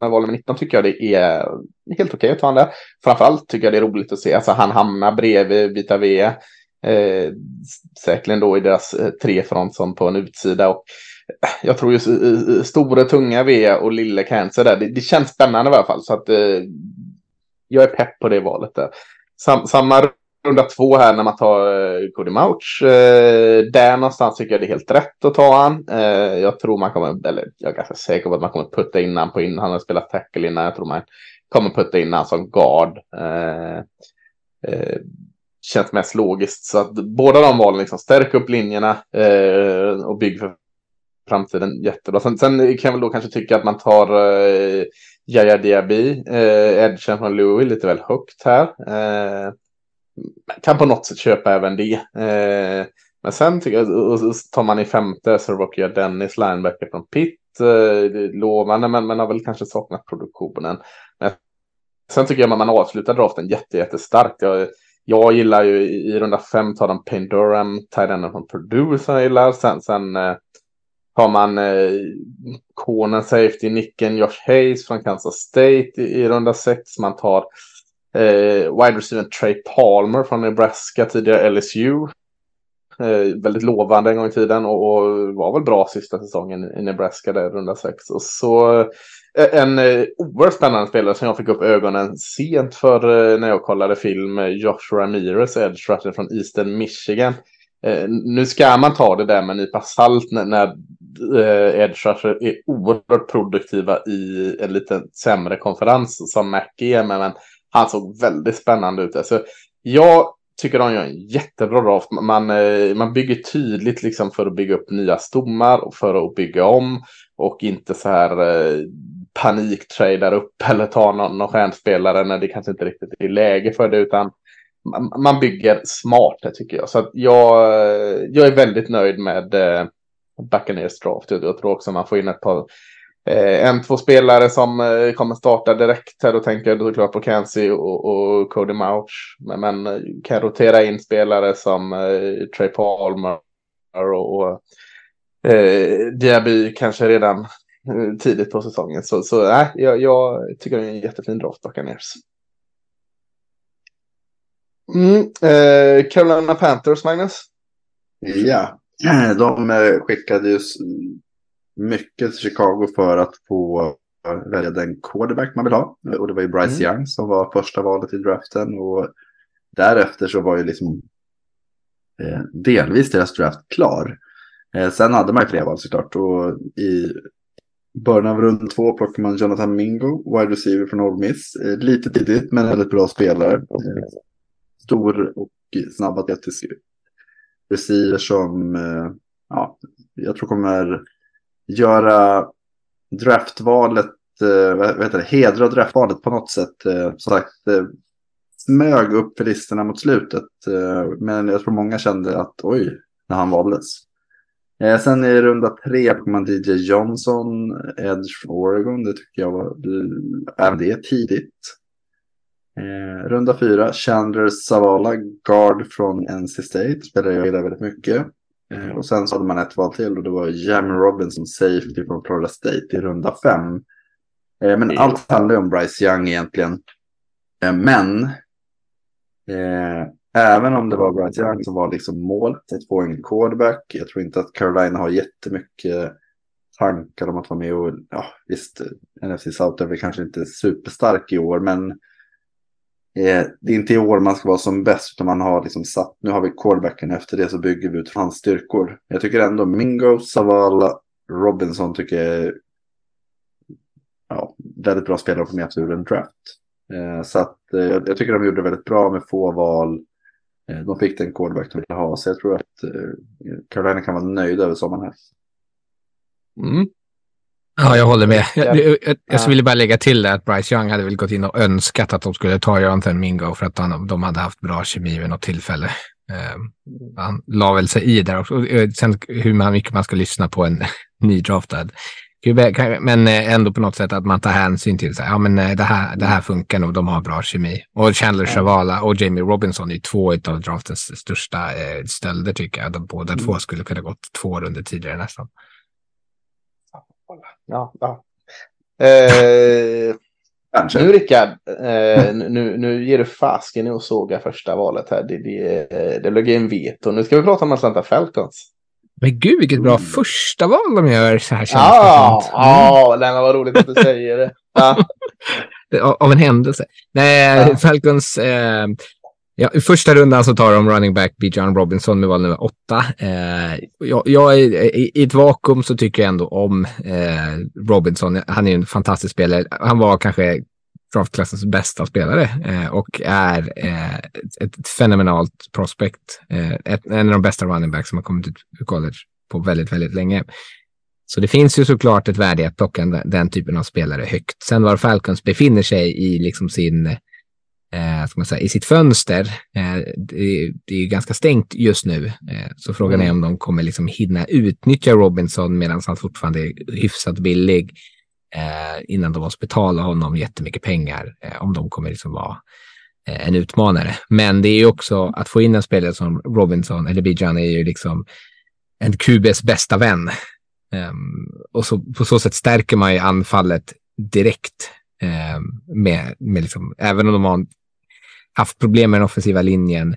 Med val 19 tycker jag det är helt okej att ta han där. Framförallt tycker jag det är roligt att se, alltså han hamnar bredvid Vita V. Eh, säkerligen då i deras eh, trefront som på en utsida. Och jag tror ju stora tunga V och lille Cancer där. Det, det känns spännande i alla fall. Så att eh, jag är pepp på det valet där. Sam, samma runda två här när man tar eh, Cody Mouch. Eh, där någonstans tycker jag det är helt rätt att ta han. Eh, jag tror man kommer, eller jag är ganska säker på att man kommer putta in han på in. Han har spelat tackle innan. Jag tror man kommer putta in han som guard. Eh, eh, känns mest logiskt. Så att båda de valen liksom stärker upp linjerna eh, och bygger för framtiden jättebra. Sen, sen kan jag väl då kanske tycka att man tar eh, Yahya Diaby, eh, edgen från Louis lite väl högt här. Eh, kan på något sätt köpa även det. Eh, men sen tycker jag, och, och, tar man i femte så råkar Dennis linebacker från Pitt. Eh, lovande men, men har väl kanske saknat produktionen. Men sen tycker jag att man avslutar draften jätte, jättestarkt. Jag, jag gillar ju i, i runda fem tar de Payne Durham, tight från Purdue som jag gillar. Sen, sen eh, har man eh, corner safety nicken Josh Hayes från Kansas State i, i runda sex. Man tar eh, wide receiver Trey Palmer från Nebraska, tidigare LSU. Eh, väldigt lovande en gång i tiden och, och var väl bra sista säsongen i Nebraska där runda sex. Och så eh, en eh, oerhört spännande spelare som jag fick upp ögonen sent för eh, när jag kollade film. Eh, Josh Ramirez, edge rusher från Eastern Michigan. Eh, nu ska man ta det där med en nypa salt när, när eh, edge rusher är oerhört produktiva i en lite sämre konferens som Mac är. med. men han såg väldigt spännande ut. Alltså, jag tycker de gör en jättebra draft. Man, eh, man bygger tydligt liksom för att bygga upp nya stommar och för att bygga om. Och inte så här eh, paniktradar upp eller ta någon, någon stjärnspelare när det kanske inte riktigt är läge för det. Utan man, man bygger smart tycker jag. Så att jag, eh, jag är väldigt nöjd med eh, Buccaneers draft. Jag, jag tror också man får in ett par Eh, en, två spelare som eh, kommer starta direkt här. Då tänker jag såklart på Kansi och, och Cody Mouch. Men, men eh, kan rotera in spelare som eh, Trey Palmer och, och eh, Diaby kanske redan eh, tidigt på säsongen. Så, så jag, jag tycker det är en jättefin draft, Buccaneers. Mm, eh, Carolina Panthers, Magnus? Ja, de eh, skickade ju mycket till Chicago för att få välja den quarterback man vill ha. Och det var ju Bryce Young som var första valet i draften. Och därefter så var ju liksom eh, delvis deras draft klar. Eh, sen hade man ju fler val såklart. Och i början av rund två plockar man Jonathan Mingo, wide receiver från Ole Miss. Eh, lite tidigt men väldigt bra spelare. Eh, stor och snabb atletisk receiver som eh, ja, jag tror kommer göra draftvalet, eh, vad heter det, hedra draftvalet på något sätt. Eh, som sagt, smög upp för listorna mot slutet. Men jag tror många kände att oj, när han valdes. Sen i runda tre får man DJ Johnson, Edge från Oregon. Det tycker jag var, även det är tidigt. Eh, runda fyra, Chandler Savala, guard från NC State. Spelar jag gillar väldigt mycket. Eh, och sen så hade man ett val till och det var Jamie Robinson, safety från Florida State i runda fem. Eh, men Mm. allt handlar ju om Bryce Young egentligen. Eh, men eh, även om det var Bryce Young som var liksom målet få en quarterback. Jag tror inte att Carolina har jättemycket tankar om att vara med och ja, visst, NFC South är väl kanske inte superstark i år, men eh, det är inte i år man ska vara som bäst, utan man har liksom satt, nu har vi quarterbacken, efter det så bygger vi ut hans styrkor. Jag tycker ändå Mingo, Savala, Robinson tycker jag är ja, väldigt bra spelare på med ur en draft. Eh, så att eh, jag, tycker de gjorde väldigt bra med få val. Eh, de fick den quarterback de ville ha. Så jag tror att eh, Carolina kan vara nöjda över sommaren här. Mm. Ja, jag håller med. Jag, jag, jag, Ja. ville bara lägga till det att Bryce Young hade väl gått in och önskat att de skulle ta Jonathan Mingo för att han, de hade haft bra kemi vid något tillfälle. Eh, han la väl sig i där också. Eh, Sen hur mycket man ska lyssna på en nydraftad men eh, ändå på något sätt att man tar hänsyn till så här, ja men eh, det här, det här funkar nog, de har bra kemi. Och Chandler Chavala och Jamie Robinson är två av draftens största stölder tycker jag. De båda två skulle kunna gått två runder tidigare nästan. Ja, ja. Eh, Kanske. nu Rickard, eh, nu, nu ger du fasken i att såga första valet här. Det, det, det blev en veto. Nu ska vi prata om Atlanta Falcons. Men gud, vilket bra första val de gör så här känns Ja, skönt. ja, Lennart vad roligt att du säger det. Ja, Det- Av av en händelse. Nej, Ja. Falcons... Eh, ja, I första rundan så tar de running back B. John Robinson med val nummer åtta. Eh, jag, jag, i, I ett vakuum så tycker jag ändå om eh, Robinson. Han är en fantastisk spelare. Han var kanske draftklassens bästa spelare eh, och är eh, ett, ett fenomenalt prospect. Eh, ett, en av de bästa running backs som har kommit ut ur college på väldigt, väldigt länge. Så det finns ju såklart ett värde i att plocka den, den typen av spelare högt. Sen var Falcons befinner sig i liksom sin, eh, ska man säga, i sitt fönster, eh, det, det är ju ganska stängt just nu. Eh, så frågan är om de kommer liksom hinna utnyttja Robinson medan han fortfarande är hyfsat billig eh, innan de måste betala honom jättemycket pengar. Eh, om de kommer liksom vara eh, en utmanare. Men det är ju också att få in en spelare som Robinson, eller Bijan är ju liksom en QBs bästa vän. Ehm, och så, på så sätt stärker man ju anfallet direkt. ehm, med, med liksom, även om de har haft problem med den offensiva linjen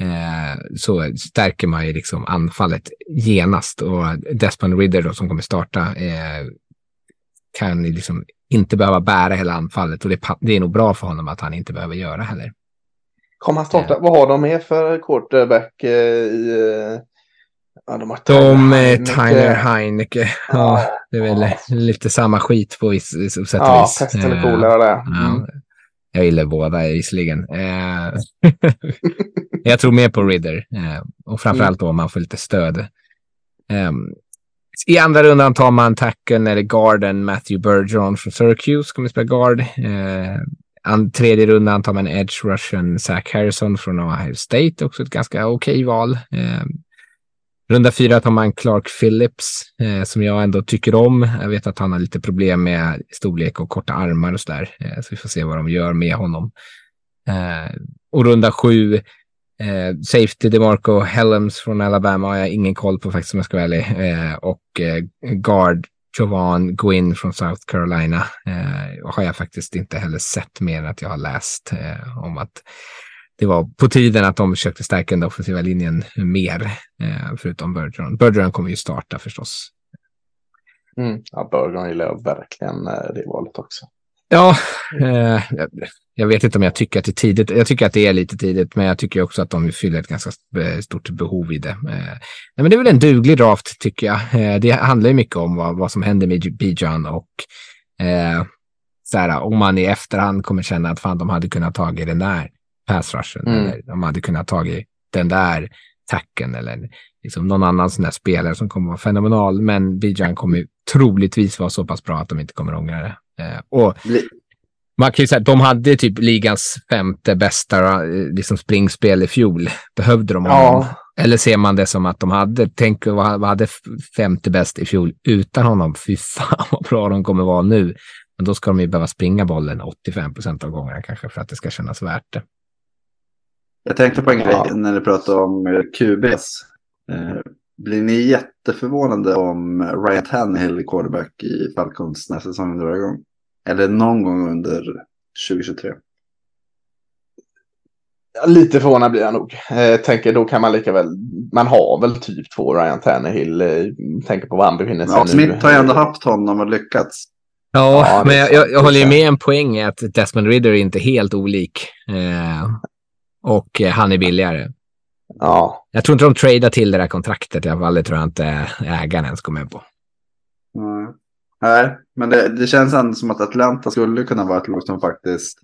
eh, så stärker man ju liksom anfallet genast. Och Desmond Ridder då, som kommer starta eh, kan liksom inte behöva bära hela anfallet. Och det, det är nog bra för honom att han inte behöver göra heller. Kommer han starta? Vad har de med för quarterback eh, i... Eh, ja, de har De, eh, Heineke. Tyler Heineke, ja, det är väl Ja. lite samma skit på viss, viss sätt och Ja, vis. pest eller Eh, kolera det. Ja, Mm jag gillar båda visserligen. Eh, jag tror mer på Ridder eh, och framförallt då om man får lite stöd. Eh, I andra rundan tar man tacken eller garden Matthew Bergeron från Syracuse, kommer spela guard. Eh, an, tredje rundan tar man edge Russian Zach Harrison från Ohio State, också ett ganska okej val. Ehm, Runda fyra tar man Clark Phillips, eh, som jag ändå tycker om. Jag vet att han har lite problem med storlek och korta armar och sådär. Eh, så vi får se vad de gör med honom. Eh, och runda sju, eh, Safety DeMarco Helms från Alabama har jag ingen koll på faktiskt om jag ska vara ärlig. Eh, och eh, Guard Jovan Gwyn från South Carolina eh, har jag faktiskt inte heller sett mer än att jag har läst eh, om att det var på tiden att de försökte stärka den offensiva linjen mer, eh, förutom Bergeron. Bergeron kommer ju starta förstås. Mm. Ja, Bergeron gillar jag verkligen eh, det valet också. Ja, eh, jag- vet inte om jag tycker att det är tidigt. Jag tycker att det är lite tidigt, men jag tycker också att de fyller ett ganska eh, stort behov i det. Eh, nej, men det är väl en duglig draft, tycker jag. Eh, det handlar ju mycket om vad, vad som händer med Bijan och så här, om man i efterhand kommer känna att fan, de hade kunnat tagit den där pass rushen Mm. eller de hade kunnat tagit den där tacken eller liksom någon annan sån där spelare som kommer vara fenomenal. Men Bijan kommer troligtvis vara så pass bra att de inte kommer ångra det. Eh, och man kan ju säga att de hade typ ligans femte bästa eh, liksom springspel i fjol. Behövde de honom? Ja, Eller ser man det som att de hade, tänk vad hade femte bäst i fjol utan honom? Fy fan vad bra de kommer vara nu. Men då ska de ju behöva springa bollen 85 procent av gångerna kanske för att det ska kännas värt det. Jag tänkte på en grej Ja. när ni pratade om eh, QBs. Eh, blir ni jätteförvånade om Ryan Tannehill är quarterback i Falcons när säsongen drar igång? Eller någon gång under 2023? lite förvånad blir jag nog. Eh, tänker då kan man lika väl, man har väl typ två Ryan Tannehill. Eh, tänker på var han befinner sig Ja, nu. Smith har ju ändå haft honom och lyckats. Ja, Ja, men jag, jag, jag håller ju med en poäng i att Desmond Ridder är inte helt olik. Eh, och eh, han är billigare. Ja, Jag tror inte de tradar till det där kontraktet i alla fall. Det tror jag inte ägaren ens kommer med på. Mm. Nej, men det, det känns ändå som att Atlanta skulle kunna vara ett lag som faktiskt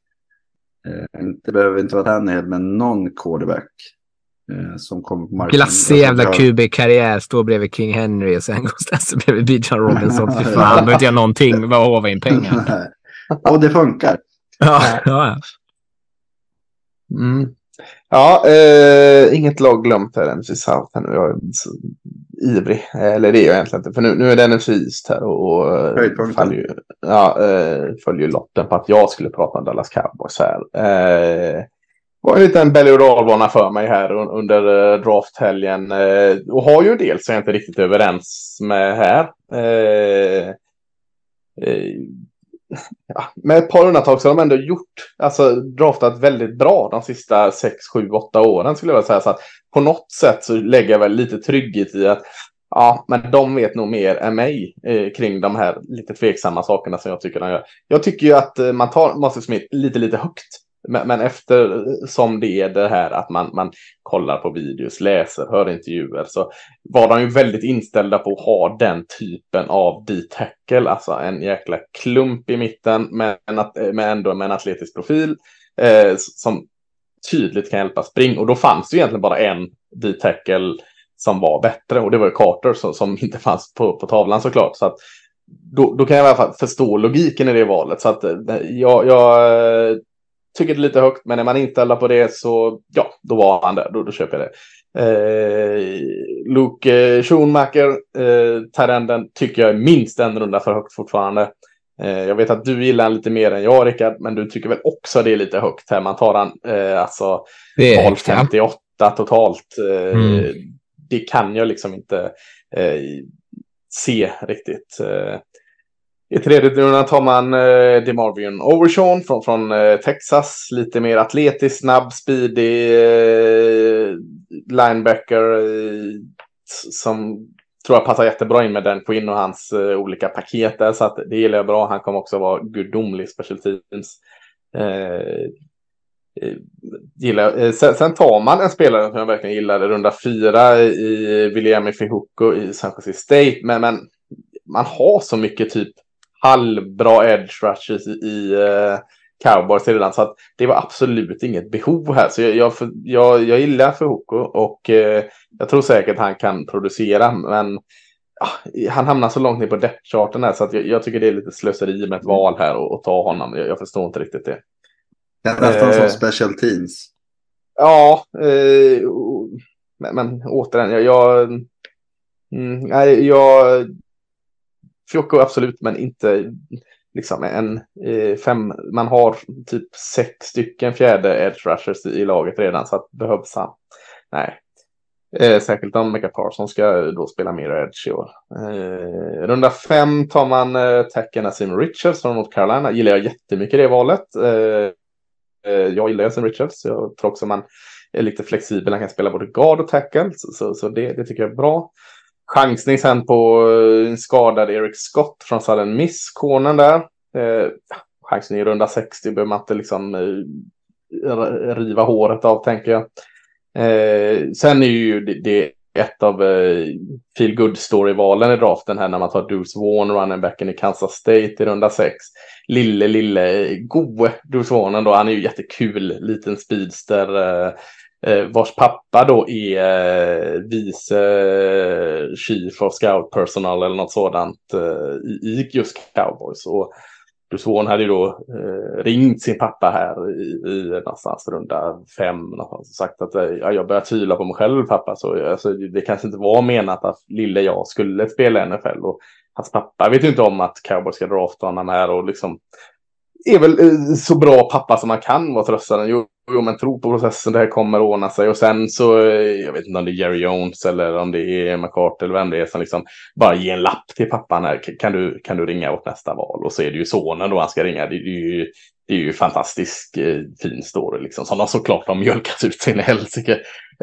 eh, inte behöver inte vara Tannehill, men någon quarterback eh, som kommer på marknaden. Glassig jävla QB-karriär, står bredvid King Henry och sen går Stassi bredvid Bijan Robinson. Fy fan, behöver inte göra någonting, bara håva in pengar. Och det funkar. Ja, ja. Mm. Ja, eh, inget lag glömt här NFC South. här nu. Jag är så ivrig. Eller det är jag egentligen inte. För nu, nu är det NFC East här. Och, och eh, faller ju, ja, eh, följer lotten på att jag skulle prata om Dallas Cowboys här. Eh, var en liten berg och för mig här un- under eh, drafthelgen. Eh, och har ju en del som jag inte riktigt är överens med här. Eh, eh, ja, med ett par undantag så har de ändå gjort, alltså draftat väldigt bra de sista 6, 7, 8 åren skulle jag vilja säga. Så att på något sätt så lägger jag väl lite trygghet i att ja, men de vet nog mer än mig eh, kring de här lite tveksamma sakerna som jag tycker de gör. Jag tycker ju att eh, man tar Master Smith lite, lite högt. Men, men eh, det är det här att man, man kollar på videos, läser, hör intervjuer så var de ju väldigt inställda på att ha den typen av D-tackle, alltså en jäkla klump i mitten men, att, men ändå med en atletisk profil eh, som tydligt kan hjälpa spring. Och då fanns det ju egentligen bara en D-tackle som var bättre och det var ju Carter som, som inte fanns på, på tavlan såklart. Så att då, då kan jag i alla fall förstå logiken i det valet. Så att eh, jag, jag eh, tycker det är lite högt, men är man inställda på det så ja, då var han där. Då, då köper jag det. Eh, Luke eh, Schoonmaker, eh, Tyrenden, tycker jag är minst en runda för högt fortfarande. Eh, jag vet att du gillar han lite mer än jag, Rickard, men du tycker väl också det är lite högt här. Man tar han eh, alltså Det är val högt, ja. 58 totalt. Eh, Mm. Det kan jag liksom inte eh, se riktigt. Eh, I tredje rundan tar man eh, DeMarvion Overshawn från, från eh, Texas. Lite mer atletisk, snabb, speedig eh, linebacker som tror jag passar jättebra in med den Quinn och hans eh, olika paket där. Så att det gillar jag bra. Han kommer också vara gudomlig special teams. Eh, eh gillar. Eh, sen, sen tar man en spelare som jag verkligen gillade, runda fyra i William Fihuko i San Jose State. Men, men man har så mycket typ halvbra edge rushes i, i Cowboys redan. Så att det var absolut inget behov här. Så jag, jag, jag, jag gillar Fihuko och eh, jag tror säkert han kan producera. Men ja, han hamnar så långt ner på depth-charten här så att jag, jag tycker det är lite slöseri med ett val här och, och ta honom. Jag, jag förstår inte riktigt det. Det är nästan som Eh. special teams. Ja, eh, men, men återigen, jag... jag mm, nej, jag... Fiocco absolut, men inte liksom en eh, fem... Man har typ sex stycken fjärde edge rushers i, laget redan, så att behövs han. Nej. Eh, särskilt om Micah Parsons ska då spela mer edge i år. Eh, runda fem tar man eh, tacken Asim Richards från North Carolina. Gillar jag jättemycket det valet. Eh, eh Jag gillar Justin Richards. Jag tror också man är lite flexibel. Han kan spela både guard och tackle. Så, så, så det, det tycker jag är bra. Chansning sen på eh, en skadad Eric Scott från sudden Miss. Cornern där. Eh, chansning i runda 60 behöver man inte liksom eh, riva håret av tänker jag. Eh, sen är ju det, det ett av eh, feel good story-valen i draften här när man tar Deuce Vaughn, running backen i Kansas State i runda 6 lille, lille, eh, goe Deuce Warner då. Han är ju jättekul, liten speedster. Eh, Eh, vars pappa då är eh, vice eh, chief of scout personal eller något sådant i, just Cowboys. Och Dusvon hade ju då ringt sin pappa här i, i någonstans runda fem någonstans, och sagt att ja, jag börjar tvivla på mig själv pappa. Så alltså, det kanske inte var menat att lille jag skulle spela i NFL. Och hans pappa vet ju inte om att Cowboys ska drafta honom här och liksom är väl eh, så bra pappa som man kan vara tröstande. Jo, jo, men tro på processen, det här kommer ordna sig. Och sen så, eh, jag vet inte om det är Jerry Jones eller om det är McCarthy eller vem det är som liksom bara ger en lapp till pappan här. Kan du, kan du ringa åt nästa val? Och så är det ju sonen då han ska ringa. Det är ju, det är ju fantastisk eh, fin story liksom. Som de såklart har mjölkat ut sin helsike.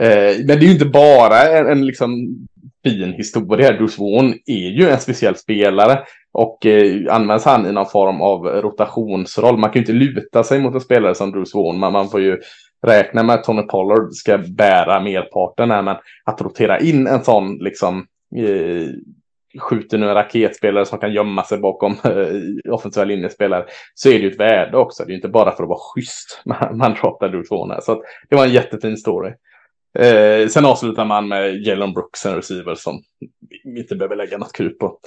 Eh, men det är ju inte bara en, en liksom fin historia. Bruce Vaughan är ju en speciell spelare. Och eh, används han i någon form av rotationsroll. Man kan ju inte luta sig mot en spelare som Bruce Vaughan, men man får ju räkna med att Tony Pollard ska bära merparten här. Men att rotera in en sån liksom eh, skjuter nu en raketspelare som kan gömma sig bakom eh, offensiva linjespelare. Så är det ju ett värde också. Det är ju inte bara för att vara schysst man, man droppar Bruce Vaughan här. Så att det var en jättefin story. Eh, sen avslutar man med Jalen Brooks, en receiver som vi inte behöver lägga något krut på.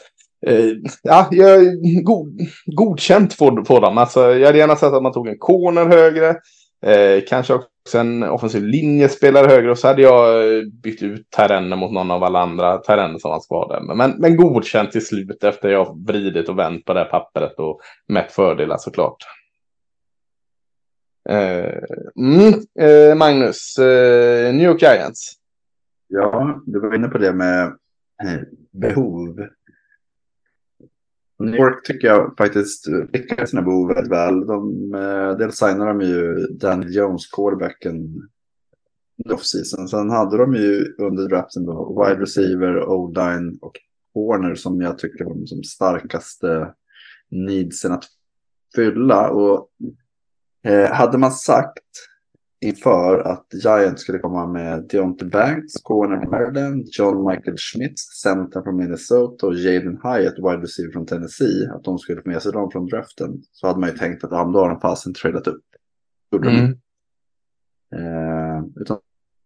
Eh, ja, jag, god, godkänt får, får dem. Alltså, jag hade gärna sett att man tog en corner högre. Eh, kanske också en offensiv linjespelare högre. Och så hade jag eh, bytt ut Terrenne mot någon av alla andra Terrenne som var skadade. där. Men, men godkänt till slut efter jag vridit och vänt på det här pappret och mätt fördelar såklart. Eh, mm, eh, Magnus, eh, New York Giants. Ja, du var inne på det med eh, behov. New York tycker jag faktiskt eh, lyckas sina behov väldigt väl. De, eh, dels signade de ju Danny Jones, quarterbacken, off-season. Sen hade de ju under draften då wide receiver, o-line och corner som jag tycker var de starkaste needsen att fylla. Och eh, hade man sagt inför att Giants skulle komma med Deontay Banks, corner från Maryland, John Michael Schmidt, center från Minnesota och Jaden Hyatt, wide receiver från Tennessee, att de skulle få med sig dem från draften. Så hade man ju tänkt att ja, då har de fasen tradat upp. Mm. Eh, utan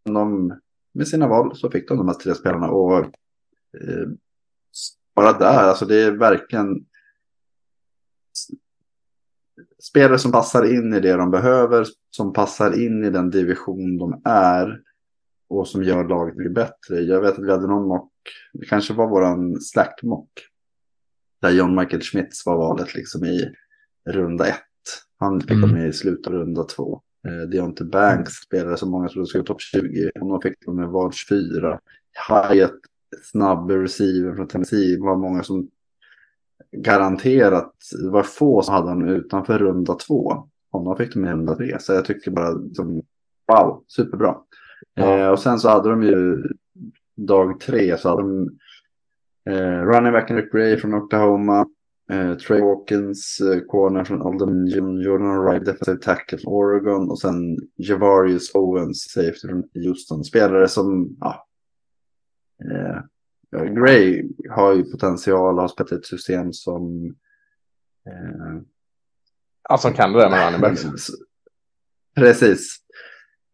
de, med sina val så fick de de här tre spelarna och eh, bara där, alltså det är verkligen spelare som passar in i det de behöver, som passar in i den division de är och som gör laget mycket bättre. Jag vet att vi hade någon mock, det kanske var våran slack-mock, där John Michael Schmitz var valet liksom i runda ett. Han fick mm. med i slutet av runda två. Eh, Deontay Banks spelare som många trodde skulle topp 20. Honom fick de med val 24. Hyatt, snabb receiver från Tennessee, var många som garanterat, det var få som hade honom utanför runda två. Honom fick de i runda tre. Så jag tycker bara, liksom, wow, superbra. Ja. Eh, och sen så hade de ju dag tre så hade de eh, running backen Rick Ray från Oklahoma. Eh, Trey Hawkins, eh, corner från Oldham Jordan Wright, defensive tackle från Oregon. Och sen Javarius Owens, safety från Houston. Spelare som, ja, eh, Gray har ju potential, har spelat ett system som... Eh, som kan det där med running backs. Precis.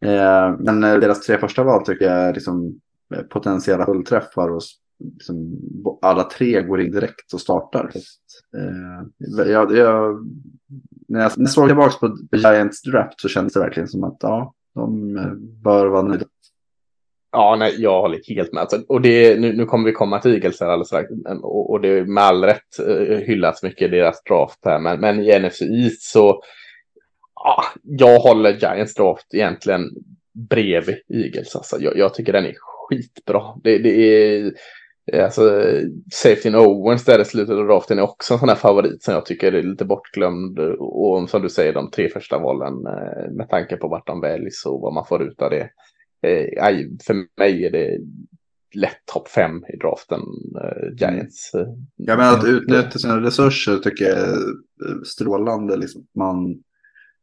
Eh, men deras tre första val tycker jag är liksom potentiella fullträffar och liksom, alla tre går in direkt och startar. Eh, jag, jag, när, jag, när jag såg tillbaka på Giants draft så kändes det verkligen som att ja, de bör vara nöjda. Ja, nej, jag håller helt med. Och det, nu, nu kommer vi komma till Eagles här alldeles strax. Och, och det är med all rätt eh, hyllats mycket i deras draft här. Men, men i NFC East så, ja, jag håller Giants draft egentligen bredvid Eagles. Alltså, jag, jag tycker den är skitbra. Det, det är, alltså, Safety Owens där i slutet av draften är också en sån här favorit som jag tycker är lite bortglömd. Och som du säger, de tre första valen eh, med tanke på vart de väljs och vad man får ut av det eh, för mig är det lätt topp fem i draften, eh, Giants. Eh, ja, men att utnyttja sina resurser tycker jag är eh, strålande. Liksom. Man,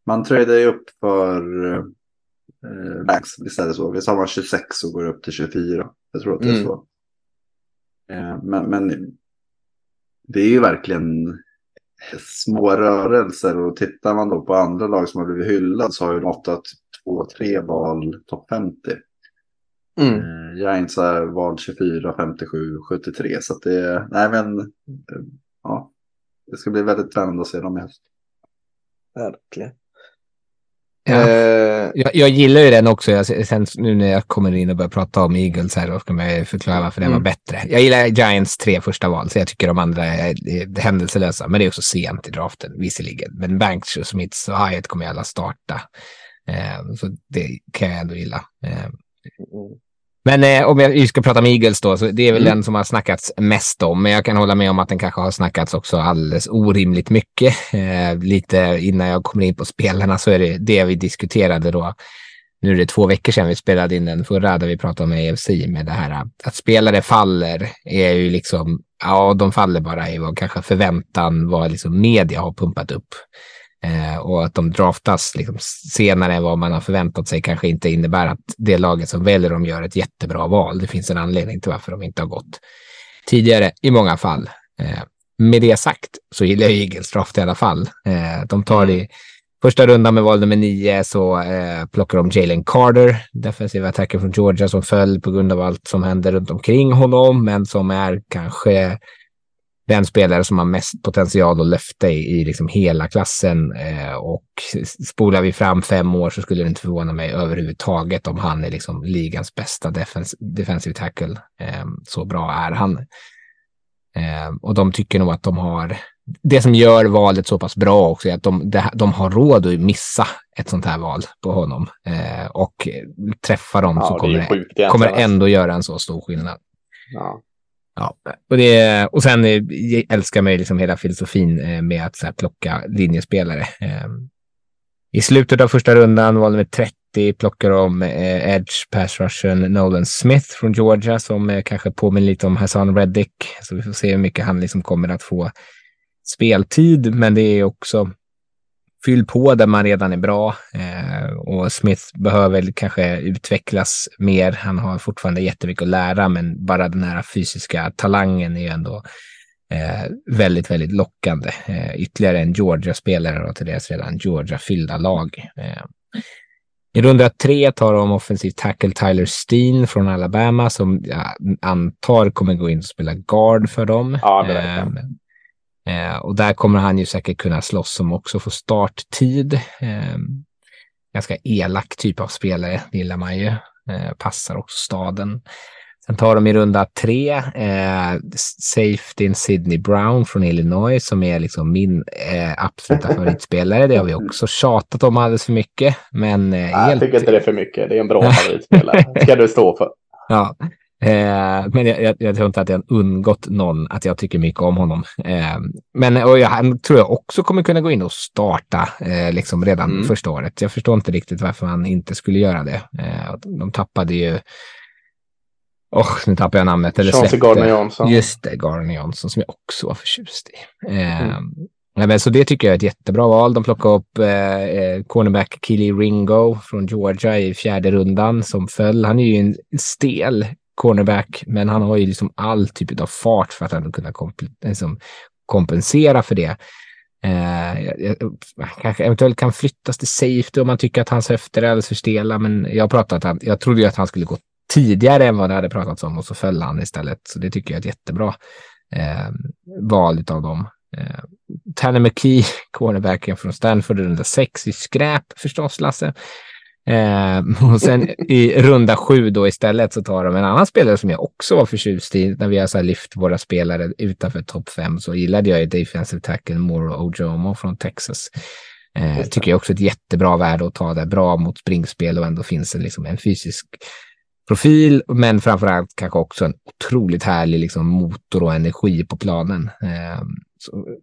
man tradar ju upp för eh, Max, visst är det så? Visst har man 26 och går upp till 24. Jag tror att det är mm. så. Eh, men, men det är ju verkligen små rörelser och tittar man då på andra lag som har blivit hyllade så har ju de ofta två, tre val topp 50. Mm. Eh, Giants är val 24, 57, 73. Så att det, nej men, eh, ja, det ska bli väldigt spännande att se dem i höst. Verkligen. Ja. Uh, jag, jag, gillar ju den också. Jag, sen nu när jag kommer in och börjar prata om Eagles här, då ska man förklara varför mm. den var bättre. Jag gillar Giants tre första val, så jag tycker de andra är, är händelselösa. Men det är också sent i draften, visserligen. Men Banks, och Smiths och Hyatt kommer alla starta. Uh, så det kan jag ändå gilla. Uh, men eh, om vi ska prata om Eagles då, så det är väl mm. den som har snackats mest om. Men jag kan hålla med om att den kanske har snackats också alldeles orimligt mycket. Eh, lite innan jag kommer in på spelarna så är det det vi diskuterade då. Nu är det två veckor sedan vi spelade in den förra där vi pratade om AFC med det här att spelare faller är ju liksom, ja, de faller bara i vad kanske förväntan, vad liksom media har pumpat upp. Eh, och att de draftas liksom senare än vad man har förväntat sig kanske inte innebär att det laget som väljer dem gör ett jättebra val. Det finns en anledning till varför de inte har gått tidigare i många fall. Eh, med det sagt så gillar jag Eagles draft i alla fall. Eh, de tar det Första rundan med val nummer nio så eh, plockar de Jalen Carter, defensiva attacker från Georgia som föll på grund av allt som händer runt omkring honom, men som är kanske den spelare som har mest potential och löfte i, i liksom hela klassen. Eh, och spolar vi fram fem år så skulle det inte förvåna mig överhuvudtaget om han är liksom ligans bästa defens defensive tackle. Eh, så bra är han. Eh, och de tycker nog att de har det som gör valet så pass bra också är att de, de har råd att missa ett sånt här val på honom. Eh, och träffa dem ja, så kommer, det, kommer ändå göra en så stor skillnad. Ja. Ja, och, det, och sen eh, älskar man ju liksom hela filosofin eh, med att så här, plocka linjespelare. Ehm, I slutet av första rundan, val nummer 30, plockar de eh, Edge, pass rushen Nolan Smith från Georgia som eh, kanske påminner lite om Hassan Reddick. Så vi får se hur mycket han liksom kommer att få speltid, men det är också fyll på där man redan är bra eh, och Smith behöver kanske utvecklas mer. Han har fortfarande jättemycket att lära, men bara den här fysiska talangen är ju ändå eh, väldigt, väldigt lockande. Eh, ytterligare en Georgia-spelare och till deras redan Georgia-fyllda lag. Eh, I runda tre tar de offensiv tackle Tyler Steen från Alabama som jag antar kommer gå in och spela guard för dem. Ja, det eh, och där kommer han ju säkert kunna slåss som också får starttid. Eh, ganska elak typ av spelare, gillar man ju. Eh, passar också staden. Sen tar de i runda tre eh, safetyn Sidney Brown från Illinois som är liksom min eh, absoluta favoritspelare. Det har vi också tjatat om alldeles för mycket. Men, eh, Nej, helt... Jag tycker inte det är för mycket. Det är en bra favoritspelare. ska du stå för. Ja, Eh, men jag, jag, jag, tror inte att har undgått någon att jag tycker mycket om honom. Eh, men och jag, han tror jag också kommer kunna gå in och starta eh, liksom redan mm. första året. Jag förstår inte riktigt varför han inte skulle göra det. Eh, de tappade ju Oh, nu tappar jag namnet. Eller Chauncey Gardner Johnson. Just det, Gardner Johnson som jag också var förtjust i. Eh, mm. så det tycker jag är ett jättebra val. De plockade upp eh, eh cornerback Killy Ringo från Georgia i fjärde rundan som föll. Han är ju en stel cornerback, men han har ju liksom all typ av fart för att ändå kunna komp liksom kompensera för det. Eh, jag, kanske eventuellt kan flyttas till safety om man tycker att hans höfter är alldeles för stela, men jag pratat jag trodde ju att han skulle gå tidigare än vad det hade pratats om och så föll han istället. Så det tycker jag är ett jättebra eh, val av dem. Eh, Tanner McKee, cornerbacken från Stanford, runda sex i skräp förstås, Lasse. Eh, och sen i runda sju då istället så tar de en annan spelare som jag också var förtjust i. När vi har så lyft våra spelare utanför topp fem så gillade jag ju defensive tackle Moro Ojomo från Texas. Eh, tycker jag också ett jättebra värde att ta det. Bra mot springspel och ändå finns det liksom en fysisk profil, men framförallt kanske också en otroligt härlig liksom, motor och energi på planen. Eh,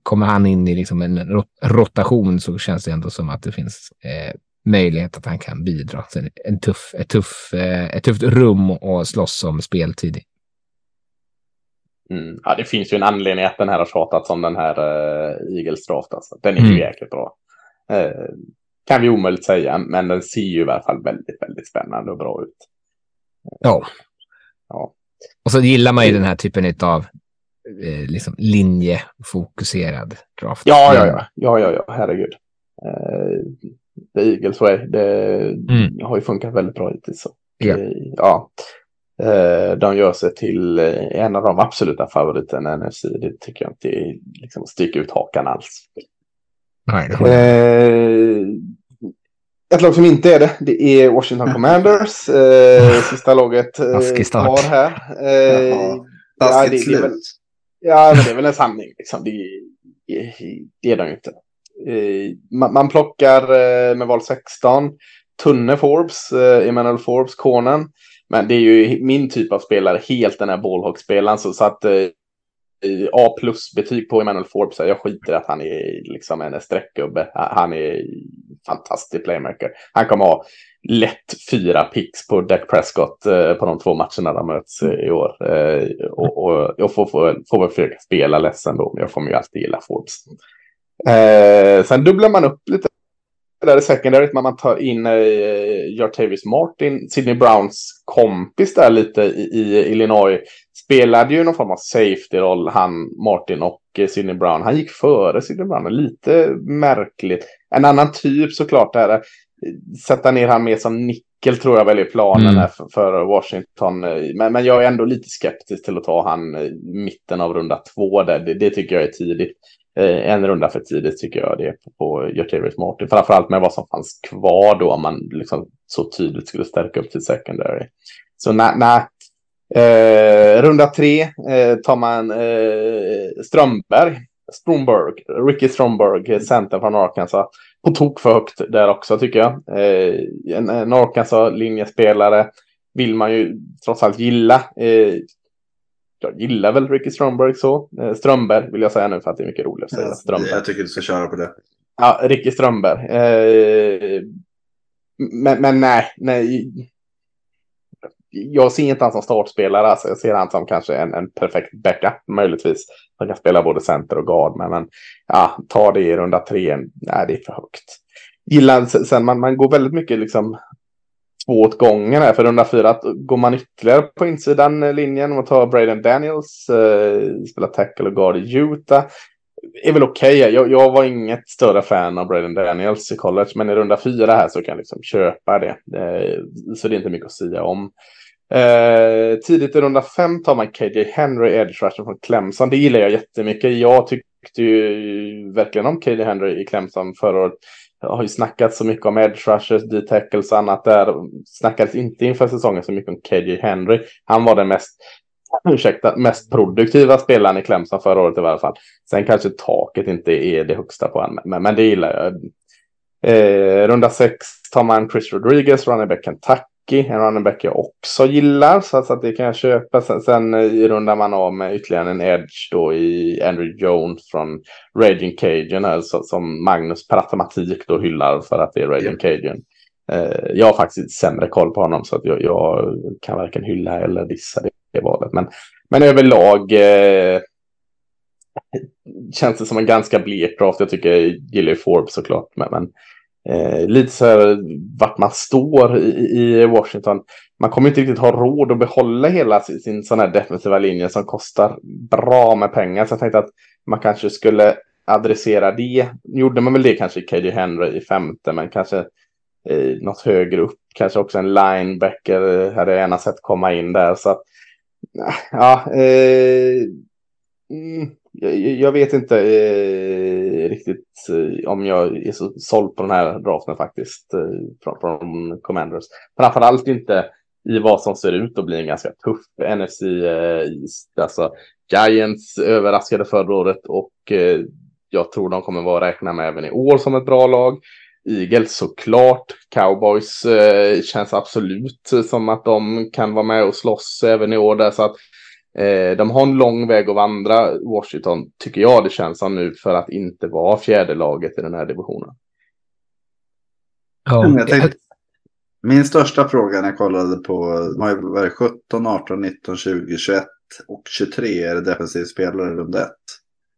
kommer han in i liksom en rotation så känns det ändå som att det finns eh, möjlighet att han kan bidra. Sen en tuff, ett, tuff, eh, ett tufft rum att slåss om speltid mm. Ja, det finns ju en anledning att den här har tjatats om den här uh, Eagles draft. Alltså. Den är mm. ju jäkligt bra. Uh, kan vi omöjligt säga, men den ser ju i alla fall väldigt, väldigt spännande och bra ut. Ja. ja. Och så gillar man ju den här typen av eh, liksom linjefokuserad draft. Ja, ja, ja, ja, ja, ja, herregud. Eh, The Eagles way. Det mm. har ju funkat väldigt bra hittills. Så. Yeah. Ja. Eh, de gör sig till eh, en av de absoluta favoriterna i NFC. Det tycker jag inte är liksom sticka ut hakan alls. Nej, det eh, ett lag som inte är det, det är Washington Commanders. Eh, sista laget eh, kvar här. Eh, ja, det, det, är väl, ja, men det är väl en sanning. Liksom. Det, det är de ju inte. Eh, man, plockar eh, med val 16 Tunne Forbes, eh, Emanuel Forbes, konen. Men det är ju min typ av spelare, helt den här ballhawk-spelaren. Så, så att A plus-betyg på Emanuel Forbes. Jag skiter i att han är liksom en streckgubbe. Han är fantastisk playmaker. Han kommer ha lätt fyra picks på Dak Prescott på de två matcherna de möts i år. och, och jag får, får, får väl försöka spela ledsen då, men jag kommer ju alltid gilla Forbes. Eh, sen dubblar man upp lite där i secondary, man tar in eh, Jartavis Martin, Sidney Browns kompis där lite i, i Illinois. Spelade ju någon form av safety-roll, han, Martin och eh, Sidney Brown. Han gick före Sidney Brown. Lite märkligt. En annan typ såklart är sätta ner han mer som nickel tror jag väl är planen Mm. för, för Washington. Men, men jag är ändå lite skeptisk till att ta han i mitten av runda två där. Det, det tycker jag är tidigt. Eh, en runda för tidigt tycker jag det är på, på Jartavius Martin. Framförallt med vad som fanns kvar då om man liksom så tydligt skulle stärka upp till secondary. Så nej, nej. Eh, runda tre eh, tar man eh, Strömberg. Stromberg, Ricky Stromberg, center från Arkansas. På tok för högt där också tycker jag. Eh, en, en Arkansas-linjespelare vill man ju trots allt gilla. Eh, jag gillar väl Ricky Strömberg så. Eh, Strömberg vill jag säga nu för att det är mycket roligt att säga. Strömberg. Jag tycker du ska köra på det. Ja, Ricky Strömberg. Eh, men, men nej, nej. Jag ser inte han som startspelare. Alltså. Jag ser han som kanske en, en perfekt backup möjligtvis. Han kan spela både center och guard. Men, men ja, ta det i runda tre. Nej, det är för högt. Gillar sen man, man går väldigt mycket liksom två åt gången här. För runda fyra att går man ytterligare på insidan eh, linjen och tar Braden Daniels, eh, spelar tackle och guard i Utah är väl okej. Okay. Jag, jag var inget större fan av Braden Daniels i college, men i runda fyra här så kan jag liksom köpa det. Eh, så det är inte mycket att säga om. Eh, tidigt i runda fem tar man KJ Henry, edge rusher från Clemson. Det gillar jag jättemycket. Jag tyckte ju verkligen om KJ Henry i Clemson förra året. Har ju snackat så mycket om edge rushers, D-tackles och annat där. Snackades inte inför säsongen så mycket om KJ Henry. Han var den mest ursäkta, mest produktiva spelaren i Clemson förra året i varje fall. Sen kanske taket inte är det högsta på honom, men, men det gillar jag. Eh, runda sex tar man Chris Rodriguez, running back Kentucky, en running back jag också gillar, så, att det kan jag köpa. Sen, sen i rundar man av med ytterligare en edge då i Andrew Jones från Raging Cajun, alltså, som Magnus per automatik då hyllar för att det är Raging Cajun. Eh, jag har faktiskt sämre koll på honom så att jag, jag kan varken hylla eller dissa det det valet. Men, men överlag eh, känns det som en ganska blek draft. Jag tycker jag gillar Forbes såklart. Men, men eh, lite så här vart man står i, i, Washington. Man kommer inte riktigt ha råd att behålla hela sin, sin sån här defensiva linje som kostar bra med pengar. Så jag tänkte att man kanske skulle adressera det. Gjorde man väl det kanske i KD Henry i femte, men kanske eh, något högre upp. Kanske också en linebacker eh, hade jag gärna sett komma in där. Så att, Ja, eh, mm, jag, jag, vet inte eh, riktigt eh, om jag är så såld på den här draften faktiskt eh, från, från Commanders. Framförallt inte i vad som ser ut att bli en ganska tuff NFC eh, East. Alltså Giants överraskade förra året och eh, jag tror de kommer vara räkna med även i år som ett bra lag. Eagles såklart. Cowboys eh, känns absolut som att de kan vara med och slåss även i år. Där, så att eh, de har en lång väg att vandra. Washington tycker jag det känns som nu för att inte vara fjärde laget i den här divisionen. Ja, jag tänkte, min största fråga när jag kollade på var det 17, 18, 19, 20, 21 och 23 är det defensiv spelare i runda 1.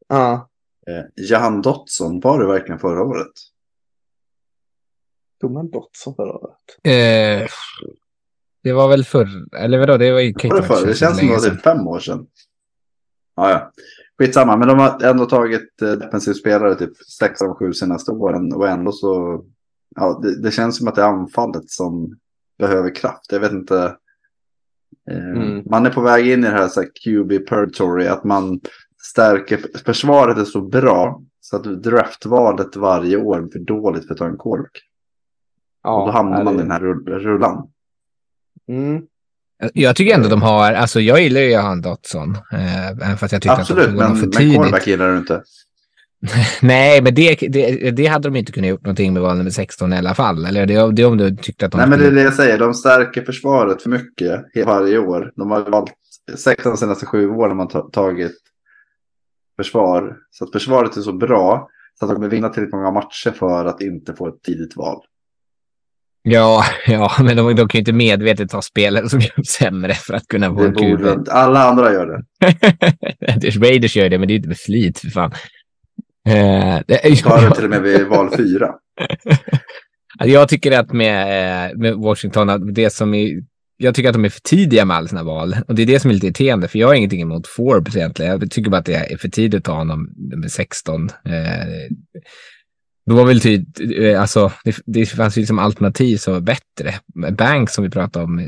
Ja. Eh, Jahan Dotson, var det verkligen förra året? Tog man Dotson förra året? Eh, det var väl förr, eller vadå? Det var ju var det, förr? det känns som det var typ fem år sedan. Ja, ja. Skitsamma, men de har ändå tagit eh, defensiv spelare typ sex av sju senaste åren och ändå så. Ja, det, det, känns som att det är anfallet som behöver kraft. Jag vet inte. Eh, mm. Man är på väg in i det här, så här QB Purgatory, att man stärker försvaret är så bra så att draftvalet varje år är för dåligt för att ta en quarterback. Ja, och då hamnar man i den här rullan. Mm. Jag tycker ändå de har, alltså jag gillar ju Johan Dotson. Eh, även fast jag tyckte Absolut, att de tog för men quarterback gillar du inte. Nej, men det, det, det hade de inte kunnat gjort någonting med val nummer 16 i alla fall. Eller det, det om du tyckte att de... Nej, men det är det jag säger. De stärker försvaret för mycket varje år. De har valt 16 de senaste sju åren har man tagit försvar. Så att försvaret är så bra så att de kommer vinna tillräckligt många matcher för att inte få ett tidigt val. Ja, ja men de, de kan ju inte medvetet ta spelare som gör sämre för att kunna få en inte. Alla andra gör det. Raiders gör det, men det är inte med flit för fan. Eh, det, Tar det till och med vid val fyra. jag tycker att med, eh, med Washington, det som är jag tycker att de är för tidiga med alla sina val. Och det är det som är lite irriterande, för jag har ingenting emot Forbes egentligen. Jag tycker bara att det är för tidigt att ta honom nummer 16. Eh, det var väl tydligt, eh, alltså det, det fanns ju liksom alternativ som var bättre. Banks som vi pratade om eh,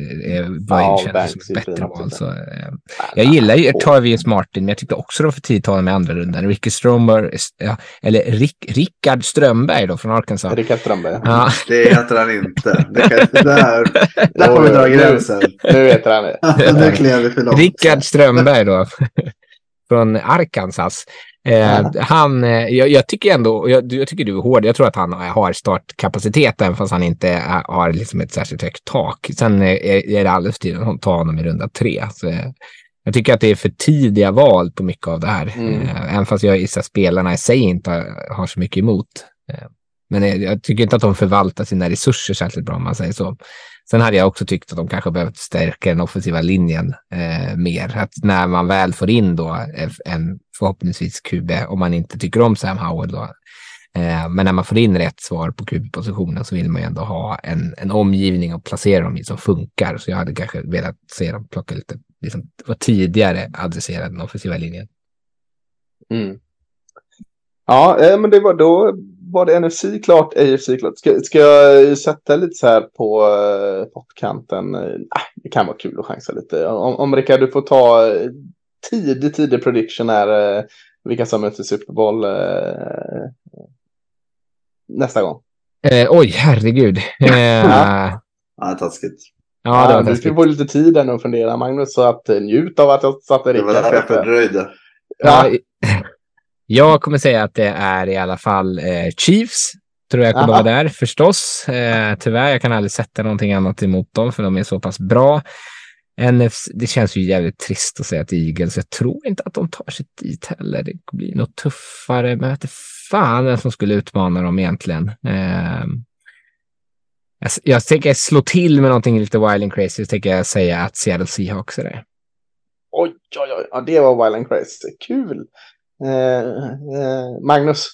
var Ja, ju kändes som ett är bättre val. också. Så, eh, jag gillar ju Tarvius Martin, men jag tyckte också var för tidigt att ta honom i andra rundan. Ricky Stromer, ja, eller Rick, Rickard Strömberg då från Arkansas. Rickard Strömberg. Ja, Det heter han inte. Det kan, där, där får vi dra gränsen. Nu vet han det. nu klev vi för långt. Rickard Strömberg då, från Arkansas. Eh, han, eh, jag, jag tycker ändå, jag, jag tycker du är hård, jag tror att han har startkapacitet även fast han inte är, har liksom ett särskilt högt tak. Sen eh, är, det alldeles tydligt att ta honom i runda tre. Så, eh, jag tycker att det är för tidiga val på mycket av det här. Mm. Eh, även fast jag gissar spelarna i sig inte har, har så mycket emot. Eh, men eh, jag tycker inte att de förvaltar sina resurser särskilt bra om man säger så. Sen hade jag också tyckt att de kanske behövt stärka den offensiva linjen eh, mer. Att när man väl får in då en förhoppningsvis QB, om man inte tycker om Sam Howell då. Eh, men när man får in rätt svar på QB-positionen så vill man ju ändå ha en, en omgivning att placera dem i som funkar. Så jag hade kanske velat se dem plocka lite, liksom, vara tidigare adressera den offensiva linjen. Mm. Ja, eh, men det var då var det NFC klart, AFC klart. Ska, ska jag sätta lite så här på uh, pottkanten? Eh, det kan vara kul att chansa lite. Om, om Rickard, du får ta eh, tidig, tidig prediction här. eh, vilka som möter Super Bowl eh, nästa gång. Eh, oj, herregud. Eh, ja, Ja, taskigt. det var du ska taskigt. få lite tid än att fundera, Magnus. Så att eh, njut av att jag satte Det var Rickard. därför jag fördröjde. Ja, jag kommer säga att det är i alla fall eh, Chiefs. Tror jag kommer vara där förstås. Eh, tyvärr, jag kan aldrig sätta någonting annat emot dem för de är så pass bra. NFC, det känns ju jävligt trist att säga att Eagles, jag tror inte att de tar sig dit heller. Det blir nog tuffare, men jag vet inte fan vem som skulle utmana dem egentligen. Eh, jag, jag tänker slå till med någonting lite wild and crazy, så tänker jag säga att Seattle Seahawks är det. Oj, oj, oj. Ja, det var Wild and Crazy. Kul. Eh, eh, Magnus.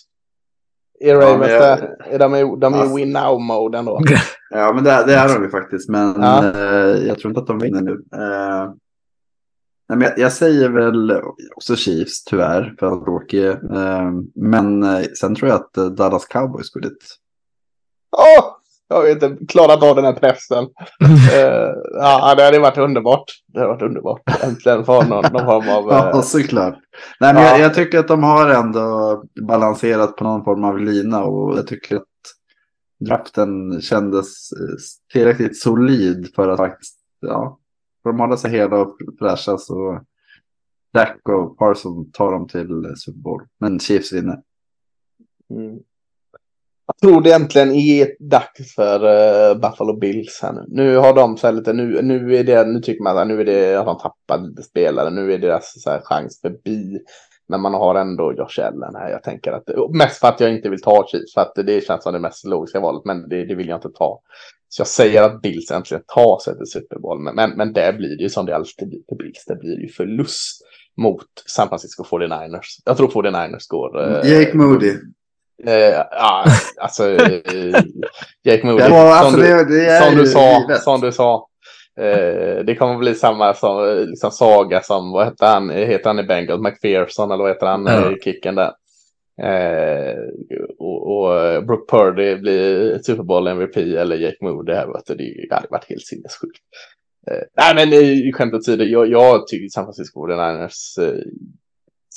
Är Ja, jag-? Är de i, de är Alltså- win now-mode ändå? Ja, men det, det är de ju faktiskt. Men Ja. eh, jag tror inte att de vinner nu. Eh, nej, men jag, jag säger väl också Chiefs, tyvärr, för att tråkig. Eh, men eh, sen tror jag att Dallas Cowboys går dit. Åh! Jag har inte klarat av den här pressen. Eh, ja, det hade varit underbart. Det hade varit underbart. Äntligen få någon, någon form av... Ja, eh, såklart. Nej, men Ja. jag, jag tycker att de har ändå balanserat på någon form av lina och jag tycker att draften kändes eh, tillräckligt solid för att faktiskt, ja, för de håller sig hela och fräscha så Dak och Parson tar dem till Super Bowl. Men Chiefs vinner. mm. Jag tror det äntligen är dags för eh, Buffalo Bills här nu. Nu har de så här lite, nu, nu är det, nu tycker man att nu är det, att de tappat lite spelare, nu är deras så här, chans förbi. Men man har ändå Josh Allen här. Jag tänker att, mest för att jag inte vill ta Chiefs, för att det känns som det mest logiska valet, men det, det vill jag inte ta. Så jag säger att Bills äntligen tar sig till Super Bowl, men, men, men där blir det ju som det alltid blir för Bills, det blir ju förlust mot San Francisco 49ers. Jag tror 49ers går. eh, Jake Moody. Eh, ja, alltså eh, Jake Moody. Alltså som, du, det, som du sa, som du sa. Eh, det kommer bli samma som, eh, liksom, saga som, vad heter han, heter han i Bengals, McPherson eller vad heter han i kicken där. Eh, och, och eh, Brook Purdy blir Super Bowl MVP eller Jake Moody här, vet du, det hade varit helt sinnessjukt. Eh, nej men eh, skämt åsido, jag, jag tycker San Francisco 49ers eh,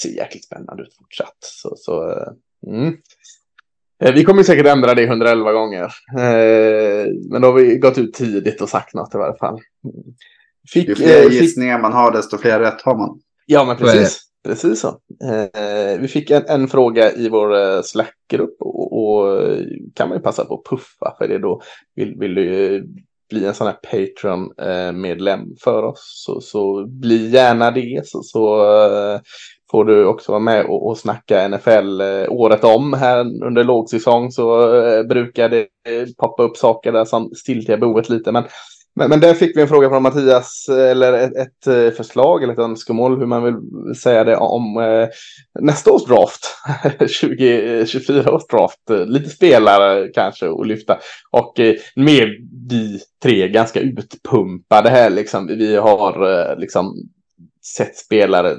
ser jäkligt spännande ut fortsatt. Så, så eh, mm. Eh, Vi kommer säkert ändra det 111 gånger. Eh, men då har vi gått ut tidigt och sagt något i varje fall. Fick, Ju fler eh, fick, gissningar man har desto fler rätt har man. ja, men precis. Precis så. Eh, vi fick en, en fråga i vår Slack-grupp och, och kan man ju passa på att puffa för det då. Vill, vill du bli en sån här Patreon-medlem för oss så, så bli gärna det. Så, så får du också vara med och, och snacka NFL eh, året om. Här under lågsäsong så eh, brukar det eh, poppa upp saker där som stiltjar boet lite. Men, men, men där fick vi en fråga från Mattias, eller ett, ett förslag eller ett önskemål hur man vill säga det om eh, nästa års draft. 2024 års draft. Lite spelare kanske att lyfta. Och eh, vi tre ganska utpumpade här. Liksom. Vi har eh, liksom sett spelare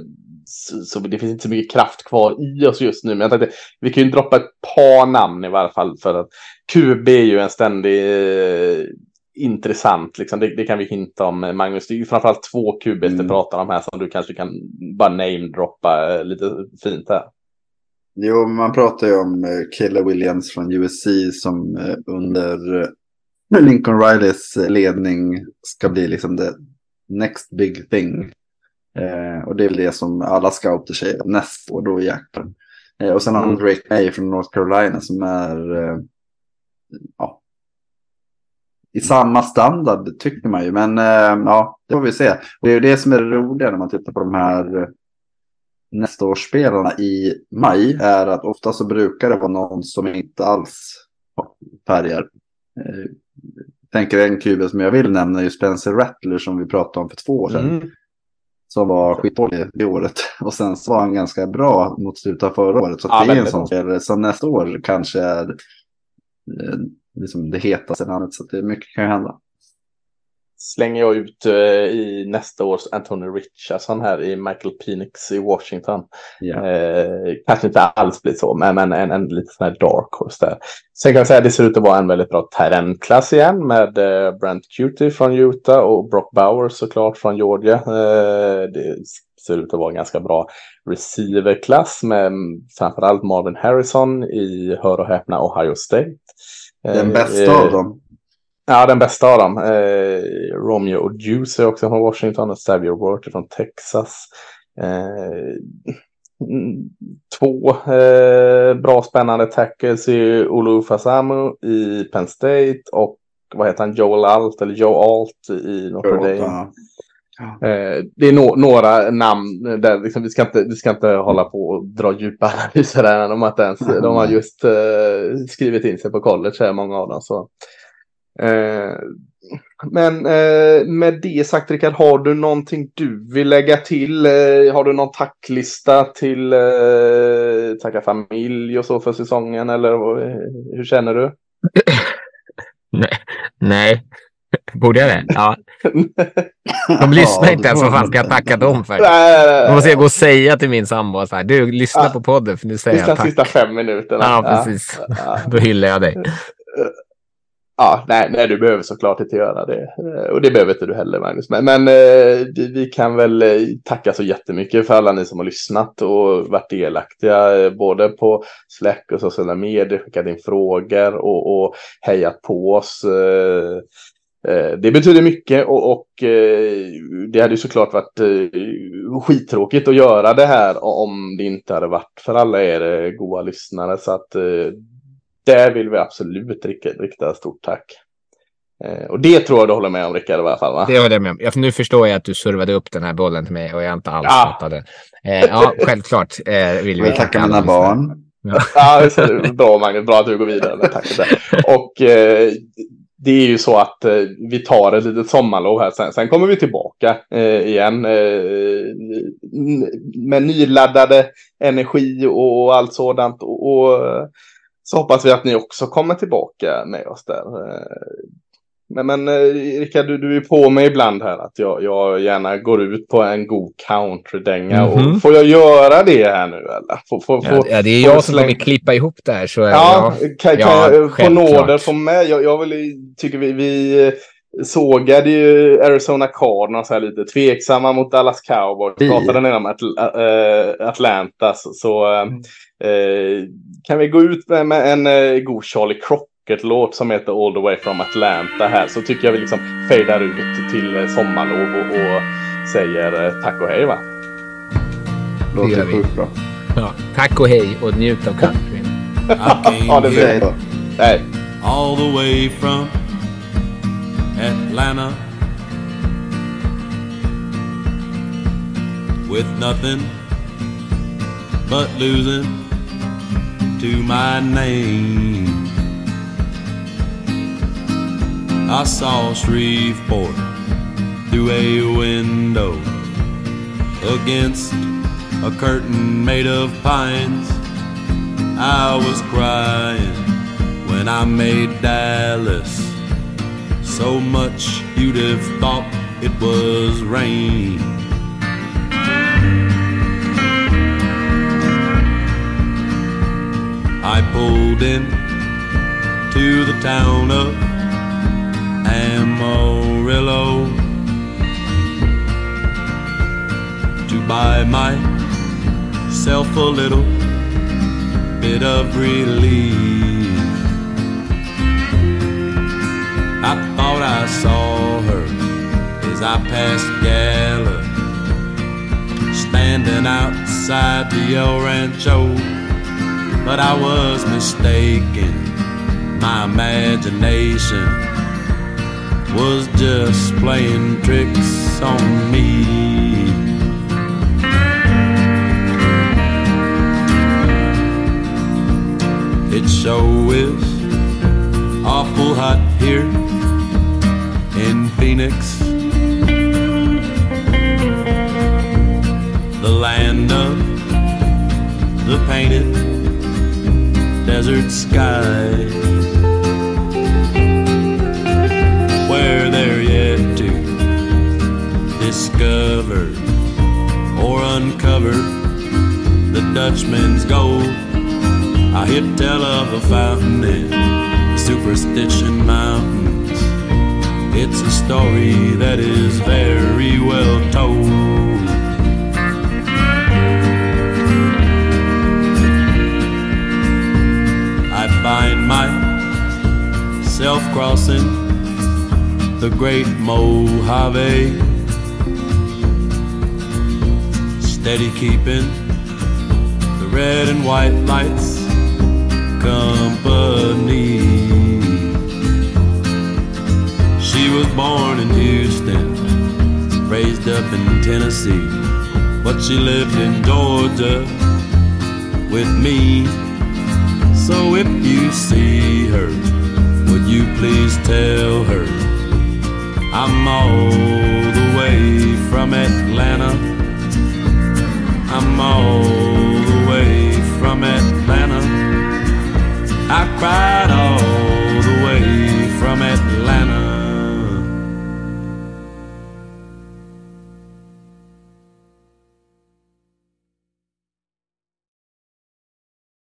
så, det finns inte så mycket kraft kvar i oss just nu. Men jag tänkte, vi kan ju droppa ett par namn i varje fall. För att QB är ju en ständig eh, intressant. Liksom. Det, det, kan vi hinta om. Magnus, det är ju framförallt två QB mm. du pratar om här som du kanske kan bara namedroppa eh, lite fint här. Jo, man pratar ju om eh, Killer Williams från USC som eh, under eh, Lincoln Rileys ledning ska bli liksom the next big thing. Eh, och det är väl det som alla scouter säger nästa år då i jakten. Eh, och sen har mm. Drake May från North Carolina som är eh, ja, i samma standard tycker man ju. Men ja, det får vi se. Och det är ju det som är det roliga när man tittar på de här nästa års spelarna i maj är att ofta så brukar det vara någon som inte alls färgar. Eh, tänker en QB som jag vill nämna är Spencer Rattler som vi pratade om för två år sedan. Mm. Som var skitdålig det året. Och sen så var han ganska bra mot slutet av förra året. Så ja, det är en sån spelare som nästa år kanske är eh, liksom det hetaste namnet. Så det mycket kan ju hända slänger jag ut uh, i nästa års Anthony Richardson här i Michael Penix i Washington. Yeah. Uh, kanske inte alls blir så, men, men en, en lite sån här dark horse där. Sen kan jag säga att det ser ut att vara en väldigt bra terränklass igen med uh, Brent Cutie från Utah och Brock Bowers såklart från Georgia. Uh, det ser ut att vara en ganska bra receiverklass med framförallt Marvin Harrison i, hör och häpna, Ohio State. Den bästa av dem. Ja, den bästa av dem. Eh, Romeo och Juice är också från Washington och Xavier Worth från Texas. Eh, två eh, bra spännande tackles i Olufasamu i Penn State och vad heter han, Joel Alt eller Joe Alt i Notre Dame. Eh, det är no några namn där liksom, vi, ska inte, vi ska inte hålla på och dra djupa analyser att ens, mm. de har just eh, skrivit in sig på college här, många av dem. Så men eh, med det sagt Rickard, har du någonting du vill lägga till? Eh, har du någon tacklista till tacka familj och så för säsongen eller hur känner du? Nej, Borde jag det? Ja. De lyssnar ja, inte ens. Vad fan ska jag tacka dem för? Då måste jag gå och säga till min sambo så här. Du, lyssna ja. på podden för nu säger jag tack. sista fem minuterna. Ja, precis. Ja. Då hyllar jag dig. Ja, nej, nej, du behöver såklart inte göra det. Eh, och det behöver inte du heller, Magnus. Men, men eh, vi kan väl eh, tacka så jättemycket för alla ni som har lyssnat och varit delaktiga. Både på Slack och sociala medier, skickat in frågor och, och hejat på oss. Det betyder mycket och, och det hade ju såklart varit skittråkigt att göra det här om det inte hade varit för alla er goa lyssnare. Så att där vill vi absolut rikta, stort tack. Eh, och det tror jag du håller med om Rickard i alla fall va? Det håller jag med om. Ja, för nu förstår jag att du servade upp den här bollen till mig och jag inte alls ja. fattade. Eh, ja, självklart eh, vill vi tacka mina barn. Ja, ja bra Magnus, bra att du går vidare med tack för det. Och eh, det är ju så att eh, vi tar ett litet sommarlov här sen. Sen kommer vi tillbaka eh, igen eh, med nyladdade energi och allt sådant. Och, och så hoppas vi att ni också kommer tillbaka med oss där. Eh, men, men eh, Rickard, du, du är på mig ibland här att jag, jag gärna går ut på en god countrydänga. Mm -hmm. får jag göra det här nu eller? Får, får, ja, det är jag som kommer klippa ihop det här. Så ja, jag, kan, kan ja, jag få nåder från mig? Jag, jag vill, tycker vi, vi sågade ju Arizona Cardinals här lite tveksamma mot Dallas Cowboys. Vi pratade ni om Atl äh, Atlanta så, så mm. Eh, kan vi gå ut med, med en eh, god Charlie Crockett-låt som heter All the way from Atlanta här så tycker jag vi liksom fejdar ut till eh, sommarlov och, och säger eh, tack och hej va? Låter sjukt bra. Ja, tack och hej och njut av countryn. ja, det blir bra. Hej. All the way from Atlanta with nothing but losing to my name. I saw Shreveport through a window against a curtain made of pines. I was crying when I made Dallas so much you'd have thought it was rain. I pulled in to the town of Amarillo to buy myself a little bit of relief. I saw her as I passed Gala standing outside the El Rancho but I was mistaken. My imagination was just playing tricks on me. It sure is awful hot here Phoenix. The land of the painted desert sky where they're yet to discover or uncover the Dutchman's gold. I hear tell of a fountain in Superstition Mountains. It's a story that is very well told. I find myself crossing the great Mojave. Steady keeping the red and white lights company. Born in Houston, raised up in Tennessee, but she lived in Georgia with me. So if you see her, would you please tell her I'm all the way from Atlanta? I'm all the way from Atlanta. I cried